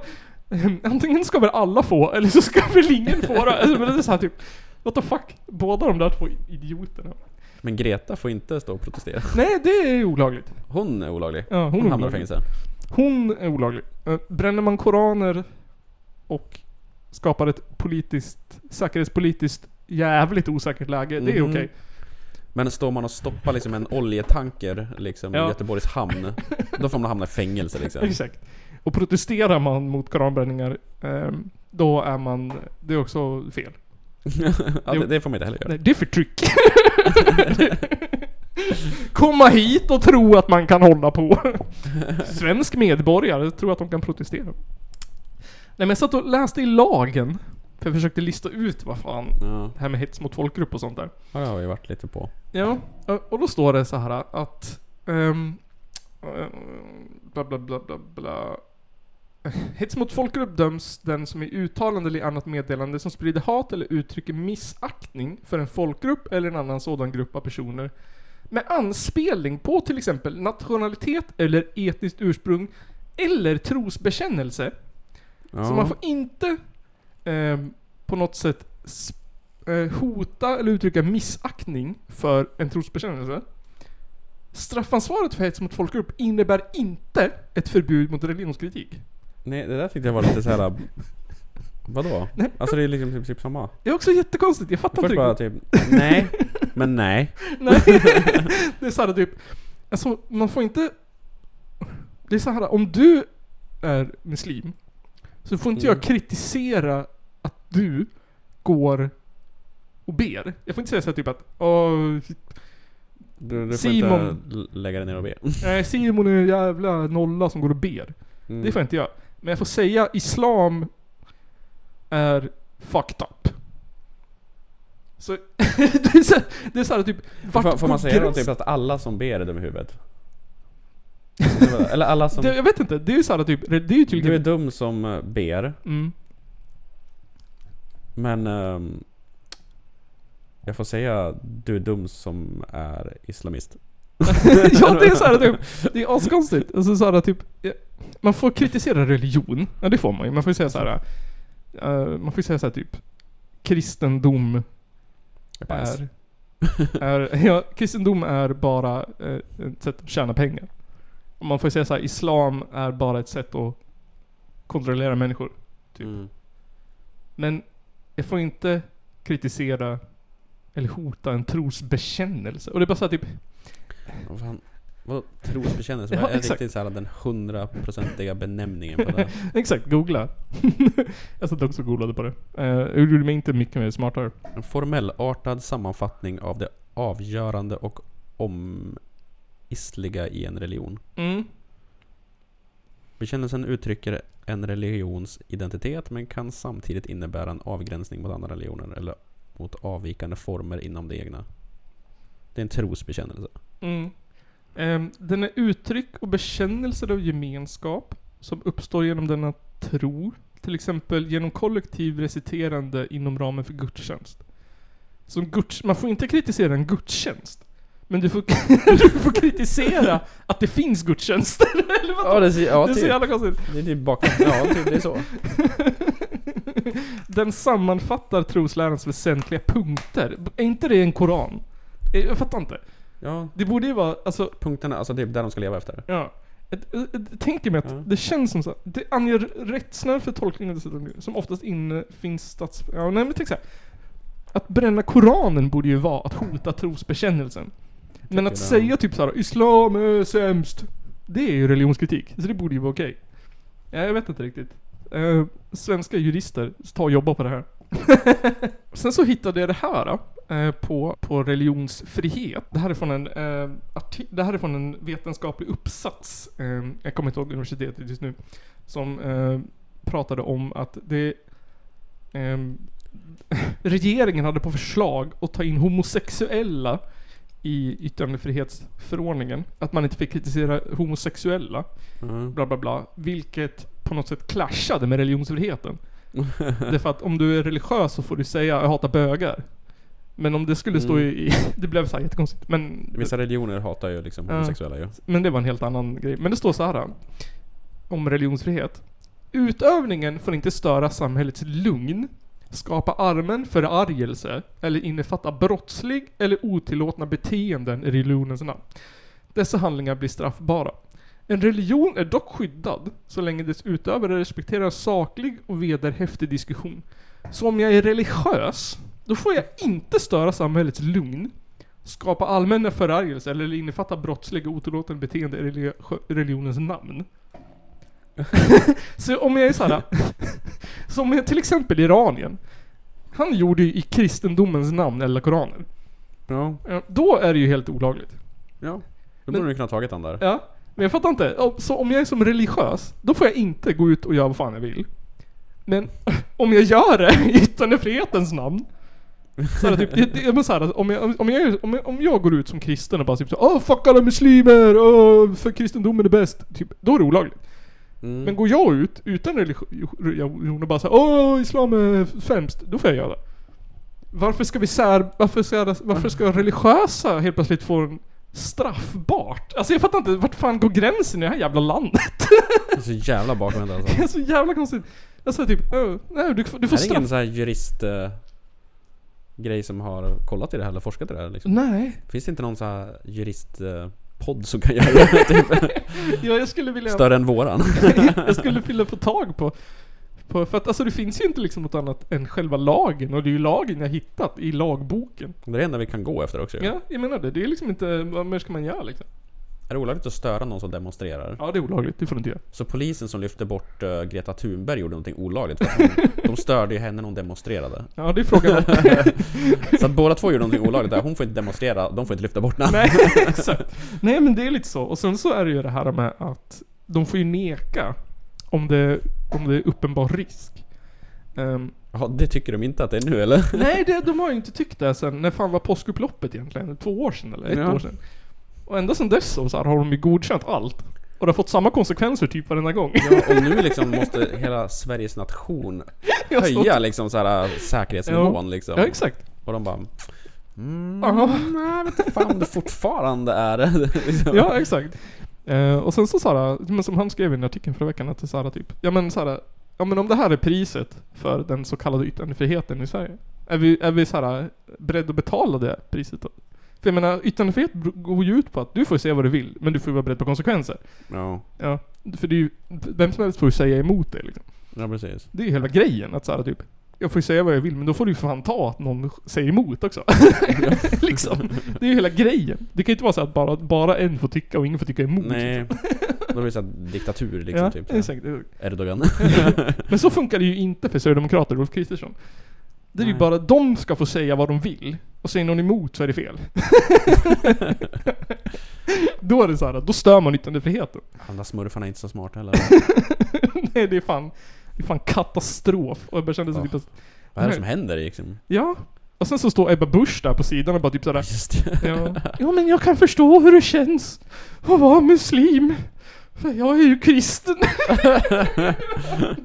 Speaker 1: antingen ska väl alla få, eller så ska väl ingen få det. Alltså, men det är såhär typ, what the fuck? Båda de där två idioterna.
Speaker 2: Men Greta får inte stå och protestera. [laughs]
Speaker 1: Nej, det är olagligt.
Speaker 2: Hon är olaglig.
Speaker 1: Ja, hon
Speaker 2: hon hamnar i
Speaker 1: olaglig.
Speaker 2: fängelse.
Speaker 1: Hon är olaglig. Eh, Bränner man koraner och skapar ett politiskt, säkerhetspolitiskt jävligt osäkert läge, det är
Speaker 2: Mhm.
Speaker 1: okej.
Speaker 2: Men står man och stoppar liksom en oljetanker liksom
Speaker 1: Ja.
Speaker 2: i Göteborgs hamn, då får man hamna i fängelse liksom. [laughs]
Speaker 1: Exakt. Och protesterar man mot koranbränningar, ehm, då är man, det är också fel. [laughs]
Speaker 2: ja, det, det får man inte heller göra.
Speaker 1: Nej, det är förtryck. [laughs] Komma hit och tro att man kan hålla på. [laughs] Svensk medborgare tror att de kan protestera. Nej men jag satt och läste i lagen. För jag försökte lista ut vad fan
Speaker 2: Ja,
Speaker 1: det här med hets mot folkgrupp och sånt där.
Speaker 2: ja, det har vi varit lite på.
Speaker 1: Ja, och då står det så här att... eh, bla bla bla bla bla. [laughs] Hets mot folkgrupp döms den som i uttalande eller i annat meddelande som sprider hat eller uttrycker missaktning för en folkgrupp eller en annan sådan grupp av personer med anspelning på till exempel nationalitet eller etniskt ursprung eller trosbekännelse.
Speaker 2: Ja.
Speaker 1: Så man får inte ehm, på något sätt eh, hota eller uttrycka missaktning för en trosbekännelse. Straffansvaret för hets mot folkgrupp innebär inte ett förbud mot religionskritik.
Speaker 2: Nej, det där tyckte jag var lite såhär... [laughs] Vadå?
Speaker 1: Nej.
Speaker 2: Alltså det är liksom typ, typ samma.
Speaker 1: Det är också jättekonstigt, jag fattar
Speaker 2: Först
Speaker 1: inte
Speaker 2: bara
Speaker 1: riktigt.
Speaker 2: typ, nej, [laughs] men nej.
Speaker 1: Nej. [laughs] det är såhär typ, alltså man får inte... Det är så här om du är muslim, så får inte
Speaker 2: Mm.
Speaker 1: jag kritisera att du går och ber. Jag får inte säga såhär typ att Åh,
Speaker 2: Du, du får
Speaker 1: Simon.
Speaker 2: inte l- lägga dig ner och be.
Speaker 1: nej, Simon är en jävla nolla som går och ber.
Speaker 2: Mm.
Speaker 1: Det får jag inte göra. Men jag får säga Islam är fucked up. Så [laughs] det är så, det är så här typ, vart
Speaker 2: Får, får man säga
Speaker 1: gränsen?
Speaker 2: typ att alla som ber är dum i huvudet? [laughs] Eller alla som...
Speaker 1: Det, jag vet inte, det är ju såhär typ, det är ju
Speaker 2: Du är
Speaker 1: tydligen...
Speaker 2: dum som eh, ber,
Speaker 1: Mm.
Speaker 2: men... ehm, jag får säga du är dum som är islamist. [laughs]
Speaker 1: ja det är såhär typ, [laughs] det är askonstigt. Alltså såhär typ, ja, man får kritisera religion. Ja det får man ju. Man får ju säga såhär, eh, man får ju säga såhär typ, kristendom är, är, [laughs] ja, kristendom är bara eh, ett sätt att tjäna pengar. Och man får ju säga såhär, islam är bara ett sätt att kontrollera människor. Typ.
Speaker 2: Mm.
Speaker 1: Men jag får inte kritisera eller hota en trosbekännelse. Och det är bara såhär typ,
Speaker 2: Vad fan? Vadå trosbekännelse?
Speaker 1: Ja,
Speaker 2: Vad är
Speaker 1: exakt.
Speaker 2: riktigt såhär den hundraprocentiga benämningen på det? [laughs]
Speaker 1: exakt, googla. [laughs] jag satt också och googlade på det. Uh, det gjorde mig inte mycket mer smartare.
Speaker 2: En formellartad sammanfattning av det avgörande och omistliga i en religion.
Speaker 1: Mm.
Speaker 2: Bekännelsen uttrycker en religions identitet men kan samtidigt innebära en avgränsning mot andra religioner eller mot avvikande former inom det egna. Det är en trosbekännelse.
Speaker 1: Mm. Ehm, den är uttryck och bekännelser av gemenskap som uppstår genom denna tro. Till exempel genom kollektiv reciterande inom ramen för gudstjänst. som guds, man får inte kritisera en gudstjänst. Men du får, [laughs] du får kritisera att det finns gudstjänster. [laughs] Eller vad?
Speaker 2: Ja, det, ser- ja,
Speaker 1: det är så
Speaker 2: typ.
Speaker 1: jävla konstigt.
Speaker 2: Det är typ bakom. Ja, typ, det är så. [laughs]
Speaker 1: Den sammanfattar troslärans väsentliga punkter. Är inte det en koran? Eh, Jag fattar inte.
Speaker 2: Ja,
Speaker 1: Det borde ju vara, alltså,
Speaker 2: punkterna, alltså det är där de ska leva efter.
Speaker 1: ja. Ett, ett, ett, tänker mig att
Speaker 2: Ja.
Speaker 1: det känns som så det anger rättsnöre för tolkningen dessutom, som oftast infinns stats... Ja, nej men tänk så här. Att bränna koranen borde ju vara att hota trosbekännelsen. Men att
Speaker 2: det.
Speaker 1: säga typ såhär, Islam är sämst. Det är ju religionskritik. Så det borde ju vara okej. Ja, jag vet inte riktigt. Eh, svenska jurister tar och jobbar på det här. [laughs] Sen så hittade jag det här eh, på, på religionsfrihet. Det här är från en, eh, det här är från en vetenskaplig uppsats. Eh, jag kommer inte ihåg universitetet just nu. Som eh, pratade om att det ehm, [laughs] regeringen hade på förslag att ta in homosexuella i yttrandefrihetsförordningen. Att man inte fick kritisera homosexuella.
Speaker 2: Mm.
Speaker 1: Bla bla bla. Vilket på något sätt clashade med religionsfriheten. [laughs] Därför att om du är religiös så får du säga jag hatar bögar. Men om det skulle stå
Speaker 2: Mm.
Speaker 1: i... i [laughs] det blev så här jättekonstigt. Men,
Speaker 2: Vissa religioner hatar ju liksom
Speaker 1: Ja.
Speaker 2: homosexuella ju.
Speaker 1: men det var en helt annan grej. Men det står så här om religionsfrihet. Utövningen får inte störa samhällets lugn, skapa allmän förargelse eller innefatta brottslig eller otillåtna beteenden i religionens namn. Dessa handlingar blir straffbara. En religion är dock skyddad så länge dess utövare respekterar saklig och vederhäftig diskussion. Så om jag är religiös, då får jag inte störa samhällets lugn, skapa allmänna förargelser eller innefatta brottsliga och otillåtna beteende i religi- religionens namn. [laughs] så om jag är såhär, som till exempel Iranien. Han gjorde ju i kristendomens namn eller Koranen.
Speaker 2: Ja,
Speaker 1: Då är det ju helt olagligt.
Speaker 2: ja. Då borde du kunna ha tagit den där.
Speaker 1: Ja, men jag fattar inte. Så om jag är som religiös, då får jag inte gå ut och göra vad fan jag vill. Men om jag gör det i yttrandefrihetens namn. Så är det typ, det, det, men så här, om, jag, om, jag, om, jag, om jag går ut som kristen och bara typ så Åh fuck alla muslimer, åh, för kristendomen är bäst. Typ, då är det olagligt.
Speaker 2: Mm.
Speaker 1: Men går jag ut utan religion och bara säger Åh islam är främst. Då får jag göra det. Varför ska vi sär, varför ska, varför ska religiösa helt plötsligt få en straffbart? Alltså jag fattar inte, vart fan går gränsen i det här jävla landet?
Speaker 2: Det är så jävla bakvänt alltså. [laughs]
Speaker 1: Det är så jävla konstigt. Alltså typ, uh, nej du, du får
Speaker 2: är det ingen
Speaker 1: straff.
Speaker 2: så här jurist... eh, grej som har kollat i det här eller forskat i det här liksom?
Speaker 1: Nej.
Speaker 2: Finns det inte någon så här jurist... eh, podd som kan göra det? [laughs] typ,
Speaker 1: Ja, jag skulle vilja...
Speaker 2: större än våran? [laughs]
Speaker 1: jag skulle vilja få tag på, på... För att alltså det finns ju inte liksom något annat än själva lagen. Och det är ju lagen jag hittat i lagboken.
Speaker 2: Det är det enda vi kan gå efter också ju.
Speaker 1: Ja, jag menar det. Det är liksom inte... Vad mer ska man göra liksom?
Speaker 2: Är det olagligt att störa någon som demonstrerar?
Speaker 1: Ja, det är olagligt. Det får du inte göra.
Speaker 2: Så polisen som lyfte bort eh, Greta Thunberg gjorde någonting olagligt för att hon, [laughs] De störde ju henne när hon demonstrerade
Speaker 1: Ja, det är frågan. [laughs]
Speaker 2: Så att båda två gjorde någonting olagligt där, hon får inte demonstrera, de får inte lyfta bort henne
Speaker 1: Nej, [laughs] exakt. Nej men det är lite så. Och sen så är det ju det här med att de får ju neka om det, om det är uppenbar risk. Ehm,
Speaker 2: Ja, det tycker de inte att det är nu eller?
Speaker 1: nej, det, de har ju inte tyckt det sen, när fan var påskupploppet egentligen? Två år sedan eller ett
Speaker 2: Ja.
Speaker 1: år sedan? Och ända sedan dess så, så här, har de ju godkänt allt. Och det har fått samma konsekvenser typ varenda gång.
Speaker 2: Ja, och nu liksom måste hela Sveriges nation [laughs] höja liksom så här säkerhetsnivån
Speaker 1: Ja.
Speaker 2: liksom
Speaker 1: Ja, exakt.
Speaker 2: Och de bara Mm,
Speaker 1: Aha.
Speaker 2: nej, vet inte fan om det fortfarande är [laughs] liksom.
Speaker 1: Ja, exakt. Eh, och sen så Sara, men som han skrev i en artikel förra veckan att det är Sara typ, ja men Sara, ja men om det här är priset för den så kallade yttrandefriheten i Sverige. Är vi, är vi Sara beredda att betala det priset då? För jag menar, yttrandefrihet går ju ut på att du får säga vad du vill, men du får vara beredd på konsekvenser.
Speaker 2: Ja,
Speaker 1: Ja, för det är ju, vem som helst får ju säga emot det liksom.
Speaker 2: ja precis
Speaker 1: Det är ju hela grejen, att såhär typ jag får ju säga vad jag vill, men då får du ju fan ta att någon säger emot också. [laughs] [laughs] liksom. Det är ju hela grejen. Det kan ju inte vara så att bara, bara en får tycka och ingen får tycka emot.
Speaker 2: Nej, då blir det såhär diktatur liksom
Speaker 1: ja,
Speaker 2: typ
Speaker 1: exakt.
Speaker 2: Erdogan [laughs]
Speaker 1: Men så funkar det ju inte för Sverigedemokrater och Ulf Kristersson. Det är ju
Speaker 2: Nej.
Speaker 1: bara, de ska få säga vad de vill. Och säger någon emot så är det fel. [laughs] då är det så här, då stör man yttrandefriheten.
Speaker 2: De där smurfarna är inte så smarta heller [laughs]
Speaker 1: Nej det är fan, det är fan katastrof. Och jag bara kände så typ att,
Speaker 2: Vad är det som händer liksom?
Speaker 1: ja. Och sen så står Ebba Busch där på sidan och bara typ sådär
Speaker 2: Just det
Speaker 1: Ja. ja men jag kan förstå hur det känns att vara muslim. För jag är ju kristen. [laughs]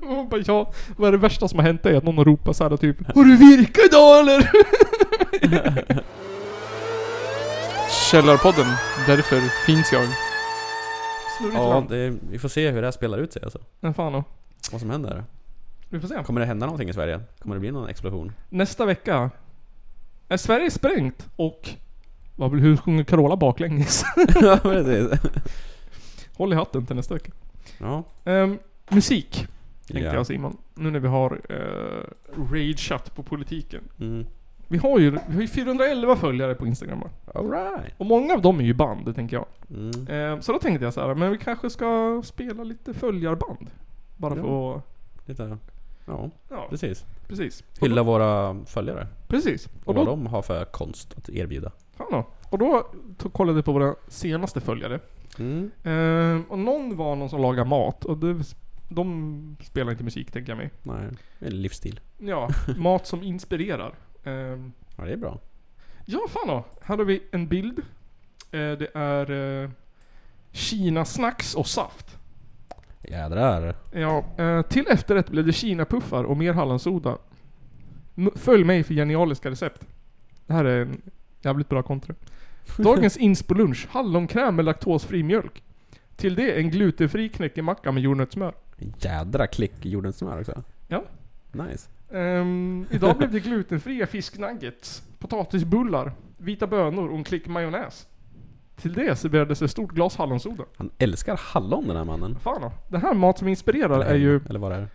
Speaker 1: och bara, ja, vad är det värsta som har hänt dig? Att någon har ropat såhär typ Har du virka idag eller? [laughs] Källarpodden, därför finns jag. Snurrigt
Speaker 2: Ja,
Speaker 1: fram.
Speaker 2: det, vi får se hur det här spelar ut sig alltså.
Speaker 1: Men fan då.
Speaker 2: Vad som händer.
Speaker 1: Vi får se.
Speaker 2: Kommer det hända någonting i Sverige? Kommer det bli någon explosion?
Speaker 1: Nästa vecka är Sverige sprängt och vad hur sjunger Carola baklänges? [laughs]
Speaker 2: ja, precis.
Speaker 1: Håll i hatten till nästa vecka.
Speaker 2: Ja.
Speaker 1: Ehm, musik, tänkte
Speaker 2: Ja.
Speaker 1: jag Simon. Nu när vi har uh, rageat på politiken.
Speaker 2: Mm.
Speaker 1: Vi har ju, vi har ju 411 följare på Instagram.
Speaker 2: Alright.
Speaker 1: Och många av dem är ju band, tänker jag.
Speaker 2: Mm.
Speaker 1: Ehm, så då tänkte jag så här, men vi kanske ska spela lite följarband. Bara
Speaker 2: Ja.
Speaker 1: för att...
Speaker 2: Lite, ja,
Speaker 1: Ja,
Speaker 2: precis.
Speaker 1: precis.
Speaker 2: Hylla våra följare.
Speaker 1: Precis.
Speaker 2: Och
Speaker 1: Och
Speaker 2: vad
Speaker 1: då,
Speaker 2: de har för konst att erbjuda.
Speaker 1: då. Och då kollade jag på våra senaste följare.
Speaker 2: Mm.
Speaker 1: Ehm, och någon var någon som lagar mat och det, de spelar inte musik tänker jag mig.
Speaker 2: Nej, en livsstil.
Speaker 1: Ja, [laughs] mat som inspirerar. Ehm,
Speaker 2: Ja, det är bra.
Speaker 1: ja, fan då. Här har vi en bild. Eh, det är uh, Kina-snacks och saft.
Speaker 2: Jädrar.
Speaker 1: Ja, eh, till efterrätt blev det Kina-puffar och mer hallonsoda. M- Följ mig för genialiska recept. Det här är en jävligt bra kontra. Dagens inspo-lunch. Hallonkräm med laktosfri mjölk. Till det en glutenfri knäckemacka med jordnötssmör.
Speaker 2: Jädra klick jordens smör också.
Speaker 1: Ja.
Speaker 2: Nice.
Speaker 1: Ehm, idag blev det glutenfria fisknuggets, potatisbullar, vita bönor och en klick majonnäs. Till det serverades ett stort glas hallonsoda.
Speaker 2: Han älskar hallon den här mannen.
Speaker 1: Fan då. Det här mat som inspirerar är ju...
Speaker 2: Eller vad det är.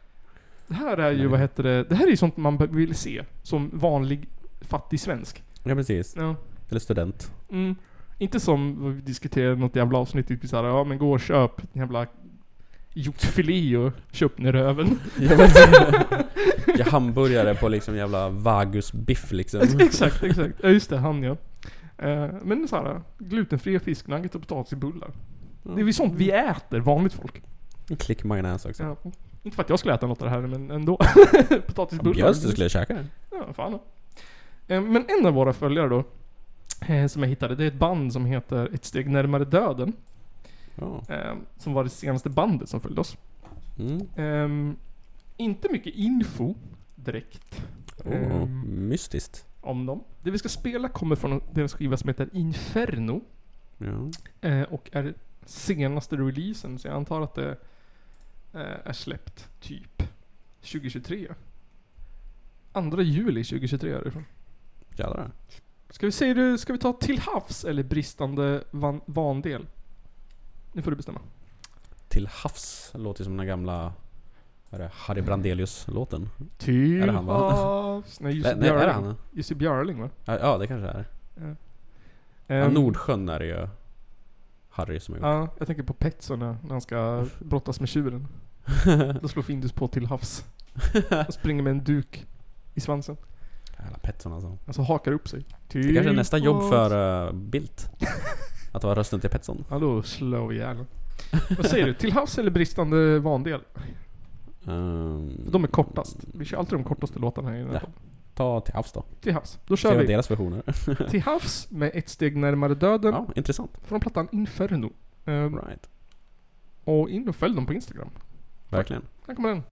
Speaker 1: Det här är ju,
Speaker 2: Nej.
Speaker 1: vad heter det? Det här är ju sånt man vill se som vanlig fattig svensk.
Speaker 2: Ja, precis.
Speaker 1: Ja.
Speaker 2: Eller student.
Speaker 1: Mm. Inte som vi diskuterade något jävla avsnitt, typ såhär, ja men gå och köp en jävla hjortfilé och köp ner röven. [laughs]
Speaker 2: Ja, men- [laughs] ja, hamburgare på liksom jävla vagusbiff liksom. [laughs]
Speaker 1: exakt, exakt. Ja just det, han ja. Eh, men såhär, glutenfria fisknuggets och potatisbullar. Det är väl sånt vi äter, vanligt folk.
Speaker 2: En klick majonnäs också.
Speaker 1: Ja. Inte för att jag skulle äta något av det här, men ändå. Potatisbullar.
Speaker 2: Bjöds du skulle jag käka det?
Speaker 1: Ja, fan. Eh, Men en av våra följare då, eh, som jag hittade, det är ett band som heter Ett steg närmare döden.
Speaker 2: Ja.
Speaker 1: eh, Som var det senaste bandet som följde oss.
Speaker 2: Mm.
Speaker 1: Ehm, inte mycket info direkt
Speaker 2: Oh, mystiskt.
Speaker 1: om dem. Det vi ska spela kommer från deras skiva som heter Inferno.
Speaker 2: Ja.
Speaker 1: eh, och är senaste releasen, så jag antar att det eh, är släppt typ 2023. 2 juli 2023 är det ifrån.
Speaker 2: Jädrar.
Speaker 1: Ska vi säga det, ska vi ta till havs eller bristande van, vandel? Nu får du bestämma.
Speaker 2: Till havs låter som den gamla vad är det, Harry Brandelius-låten.
Speaker 1: Till
Speaker 2: Är det han, va?
Speaker 1: havs. Nej, Jussi
Speaker 2: Nej, är det
Speaker 1: Björling.
Speaker 2: han?
Speaker 1: Jussi Björling va?
Speaker 2: Ja, ja, det kanske är. Ja,
Speaker 1: Ehm,
Speaker 2: Nordsjön är det ju Harry som har gjort.
Speaker 1: Ja, jag tänker på Petson när när han ska brottas med tjuren. [laughs] Då slår Findus på till havs. [laughs] Och springer med en duk i svansen.
Speaker 2: Jävla Petson alltså.
Speaker 1: Alltså hakar upp sig.
Speaker 2: Det kanske är nästa jobb
Speaker 1: havs.
Speaker 2: för uh, Bildt. [laughs] Att vara rösten till Petson.
Speaker 1: Ja, då slår vi ihjäl. Vad säger du? Till havs eller bristande vandel?
Speaker 2: Um,
Speaker 1: De är kortast. Vi kör alltid de kortaste låtarna här i den här.
Speaker 2: Ta till havs då.
Speaker 1: Till havs. Då kör vi
Speaker 2: deras versioner. [laughs]
Speaker 1: Till havs med ett steg närmare döden.
Speaker 2: ja, intressant.
Speaker 1: Från plattan Inferno. Ehm,
Speaker 2: Right.
Speaker 1: Och in och följ dem på Instagram.
Speaker 2: Verkligen.
Speaker 1: Här kommer den.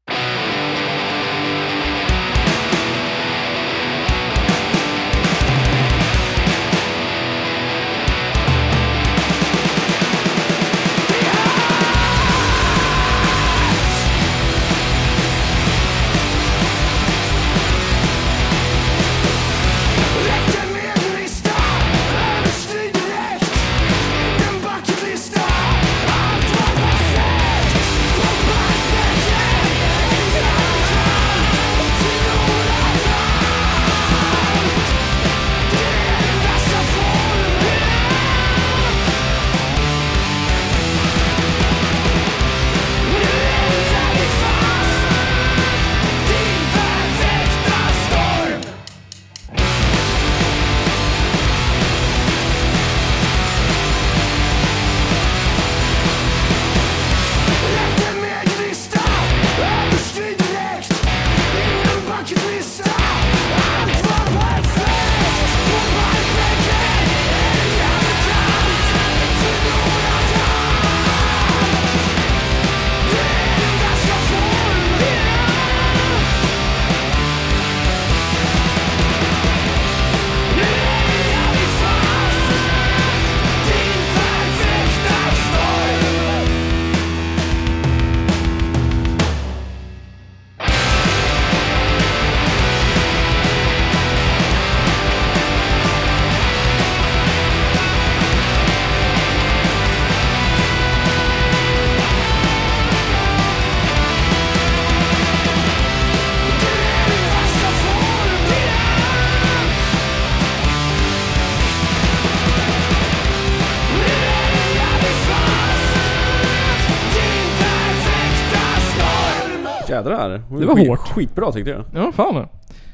Speaker 2: Jädrar.
Speaker 1: Det var hårt.
Speaker 2: Skitbra tyckte jag.
Speaker 1: Ja, fan.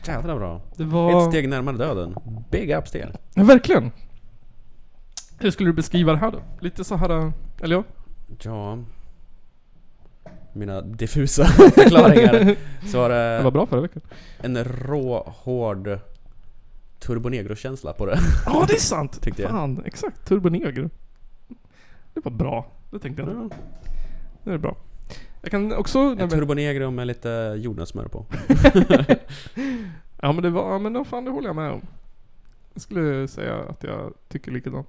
Speaker 2: Jädra bra.
Speaker 1: Det var...
Speaker 2: Ett steg närmare döden. Big ups till er.
Speaker 1: Ja, verkligen. Hur skulle du beskriva det här då? Lite så här, eller ja?
Speaker 2: Ja... Mina diffusa [laughs] förklaringar. Så var
Speaker 1: Det var
Speaker 2: det
Speaker 1: bra förra veckan.
Speaker 2: en rå, hård turbonegro-känsla på det.
Speaker 1: Ja, det är sant! [laughs]
Speaker 2: Tyckte jag.
Speaker 1: Fan, exakt. Turbo Negro. Det var bra. Det tänkte jag inte. Det är bra. Jag kan också...
Speaker 2: En turbonegro med lite jordnötssmör på. [laughs]
Speaker 1: Ja men det var, ja men då fan det håller jag med om. Jag skulle säga att jag tycker likadant.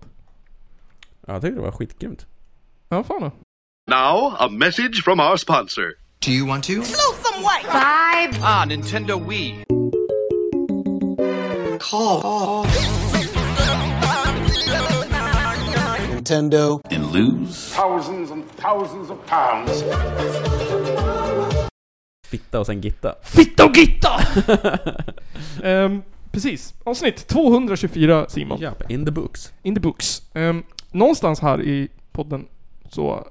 Speaker 2: Ja, jag tyckte det var skitgrymt.
Speaker 1: Ja fan då.
Speaker 10: Now, a message from our sponsor.
Speaker 11: Do you want to?
Speaker 5: Five.
Speaker 10: Ah, Nintendo Wii.
Speaker 11: Call. Nintendo.
Speaker 4: And lose thousands and thousands of pounds.
Speaker 2: Fitta och sen gitta.
Speaker 1: Fitta och gitta! [laughs] Ehm, precis. Avsnitt 224 Simon.
Speaker 2: Japp, in the books.
Speaker 1: In the books. Ehm, någonstans här i podden så...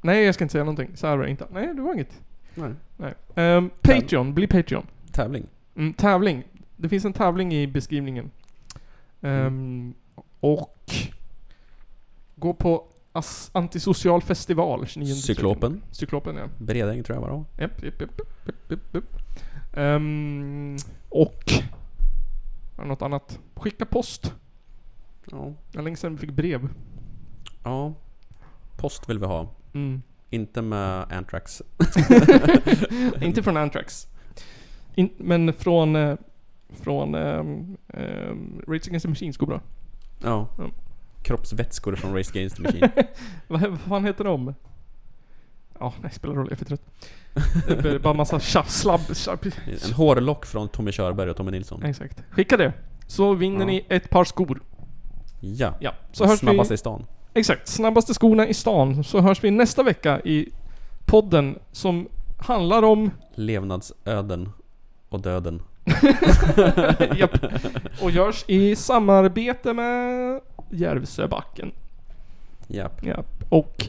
Speaker 1: Nej jag ska inte säga någonting. Så här var det inte. Nej det var inget.
Speaker 2: Nej.
Speaker 1: Nej. Ehm, Patreon, bli Patreon.
Speaker 2: Tävling.
Speaker 1: Mm, tävling. Det finns en tävling i beskrivningen. Ehm, och... Gå på As- Antisocial festival 29
Speaker 2: Cyklopen.
Speaker 1: Cyklopen ja.
Speaker 2: Bredäng tror jag var det
Speaker 1: Japp, japp, japp, japp, japp. Ehm, och... Har något annat? Skicka post.
Speaker 2: Ja.
Speaker 1: Det länge sedan vi fick brev.
Speaker 2: Ja. Post vill vi ha.
Speaker 1: Mm.
Speaker 2: Inte med Antrax. [laughs]
Speaker 1: Inte från Antrax. In, men från... Eh, från... Um, um, Rage Against the Machines går bra.
Speaker 2: Ja.
Speaker 1: Ja.
Speaker 2: Kroppsvätskor från Race Against the Machine. [laughs]
Speaker 1: vad, vad fan heter de? Ja, nej spelar roll. Jag är för trött. Det är bara massa tjafs, slabb, slabb.
Speaker 2: En hårlock från Tommy Körberg och Tommy Nilsson.
Speaker 1: Exakt. Skicka det. Så vinner
Speaker 2: Ja.
Speaker 1: ni ett par skor.
Speaker 2: Ja.
Speaker 1: Ja. Så hörs
Speaker 2: snabbaste
Speaker 1: vi...
Speaker 2: i stan.
Speaker 1: Exakt. Snabbaste skorna i stan. Så hörs vi nästa vecka i podden som handlar om...
Speaker 2: Levnadsöden och döden. [laughs]
Speaker 1: Japp. Och görs i samarbete med Järvsöbacken.
Speaker 2: Japp.
Speaker 1: Japp. Och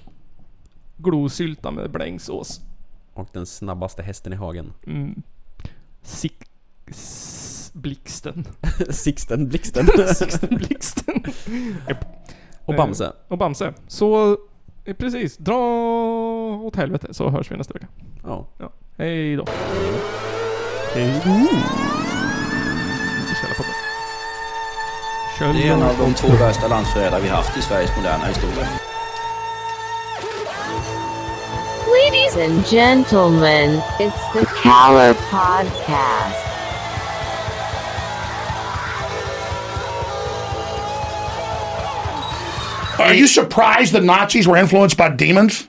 Speaker 1: glosylta med blängsås.
Speaker 2: Och den snabbaste hästen i hagen.
Speaker 1: Mm. Sik... Blixten. [laughs]
Speaker 2: Sixten Blixten. [laughs]
Speaker 1: Sixten Blixten. Japp.
Speaker 2: Och Bamse.
Speaker 1: Eh, Och Bamse. Så, eh, precis. Dra åt helvete så hörs vi nästa vecka.
Speaker 2: Ja.
Speaker 1: Ja. Hej då. Hej då. Källarpodden.
Speaker 12: Det är en av de två värsta landsförrädare vi haft i Sveriges moderna historia.
Speaker 3: Ladies and gentlemen, it's the Caller Podcast.
Speaker 4: Are you surprised the Nazis were influenced by demons?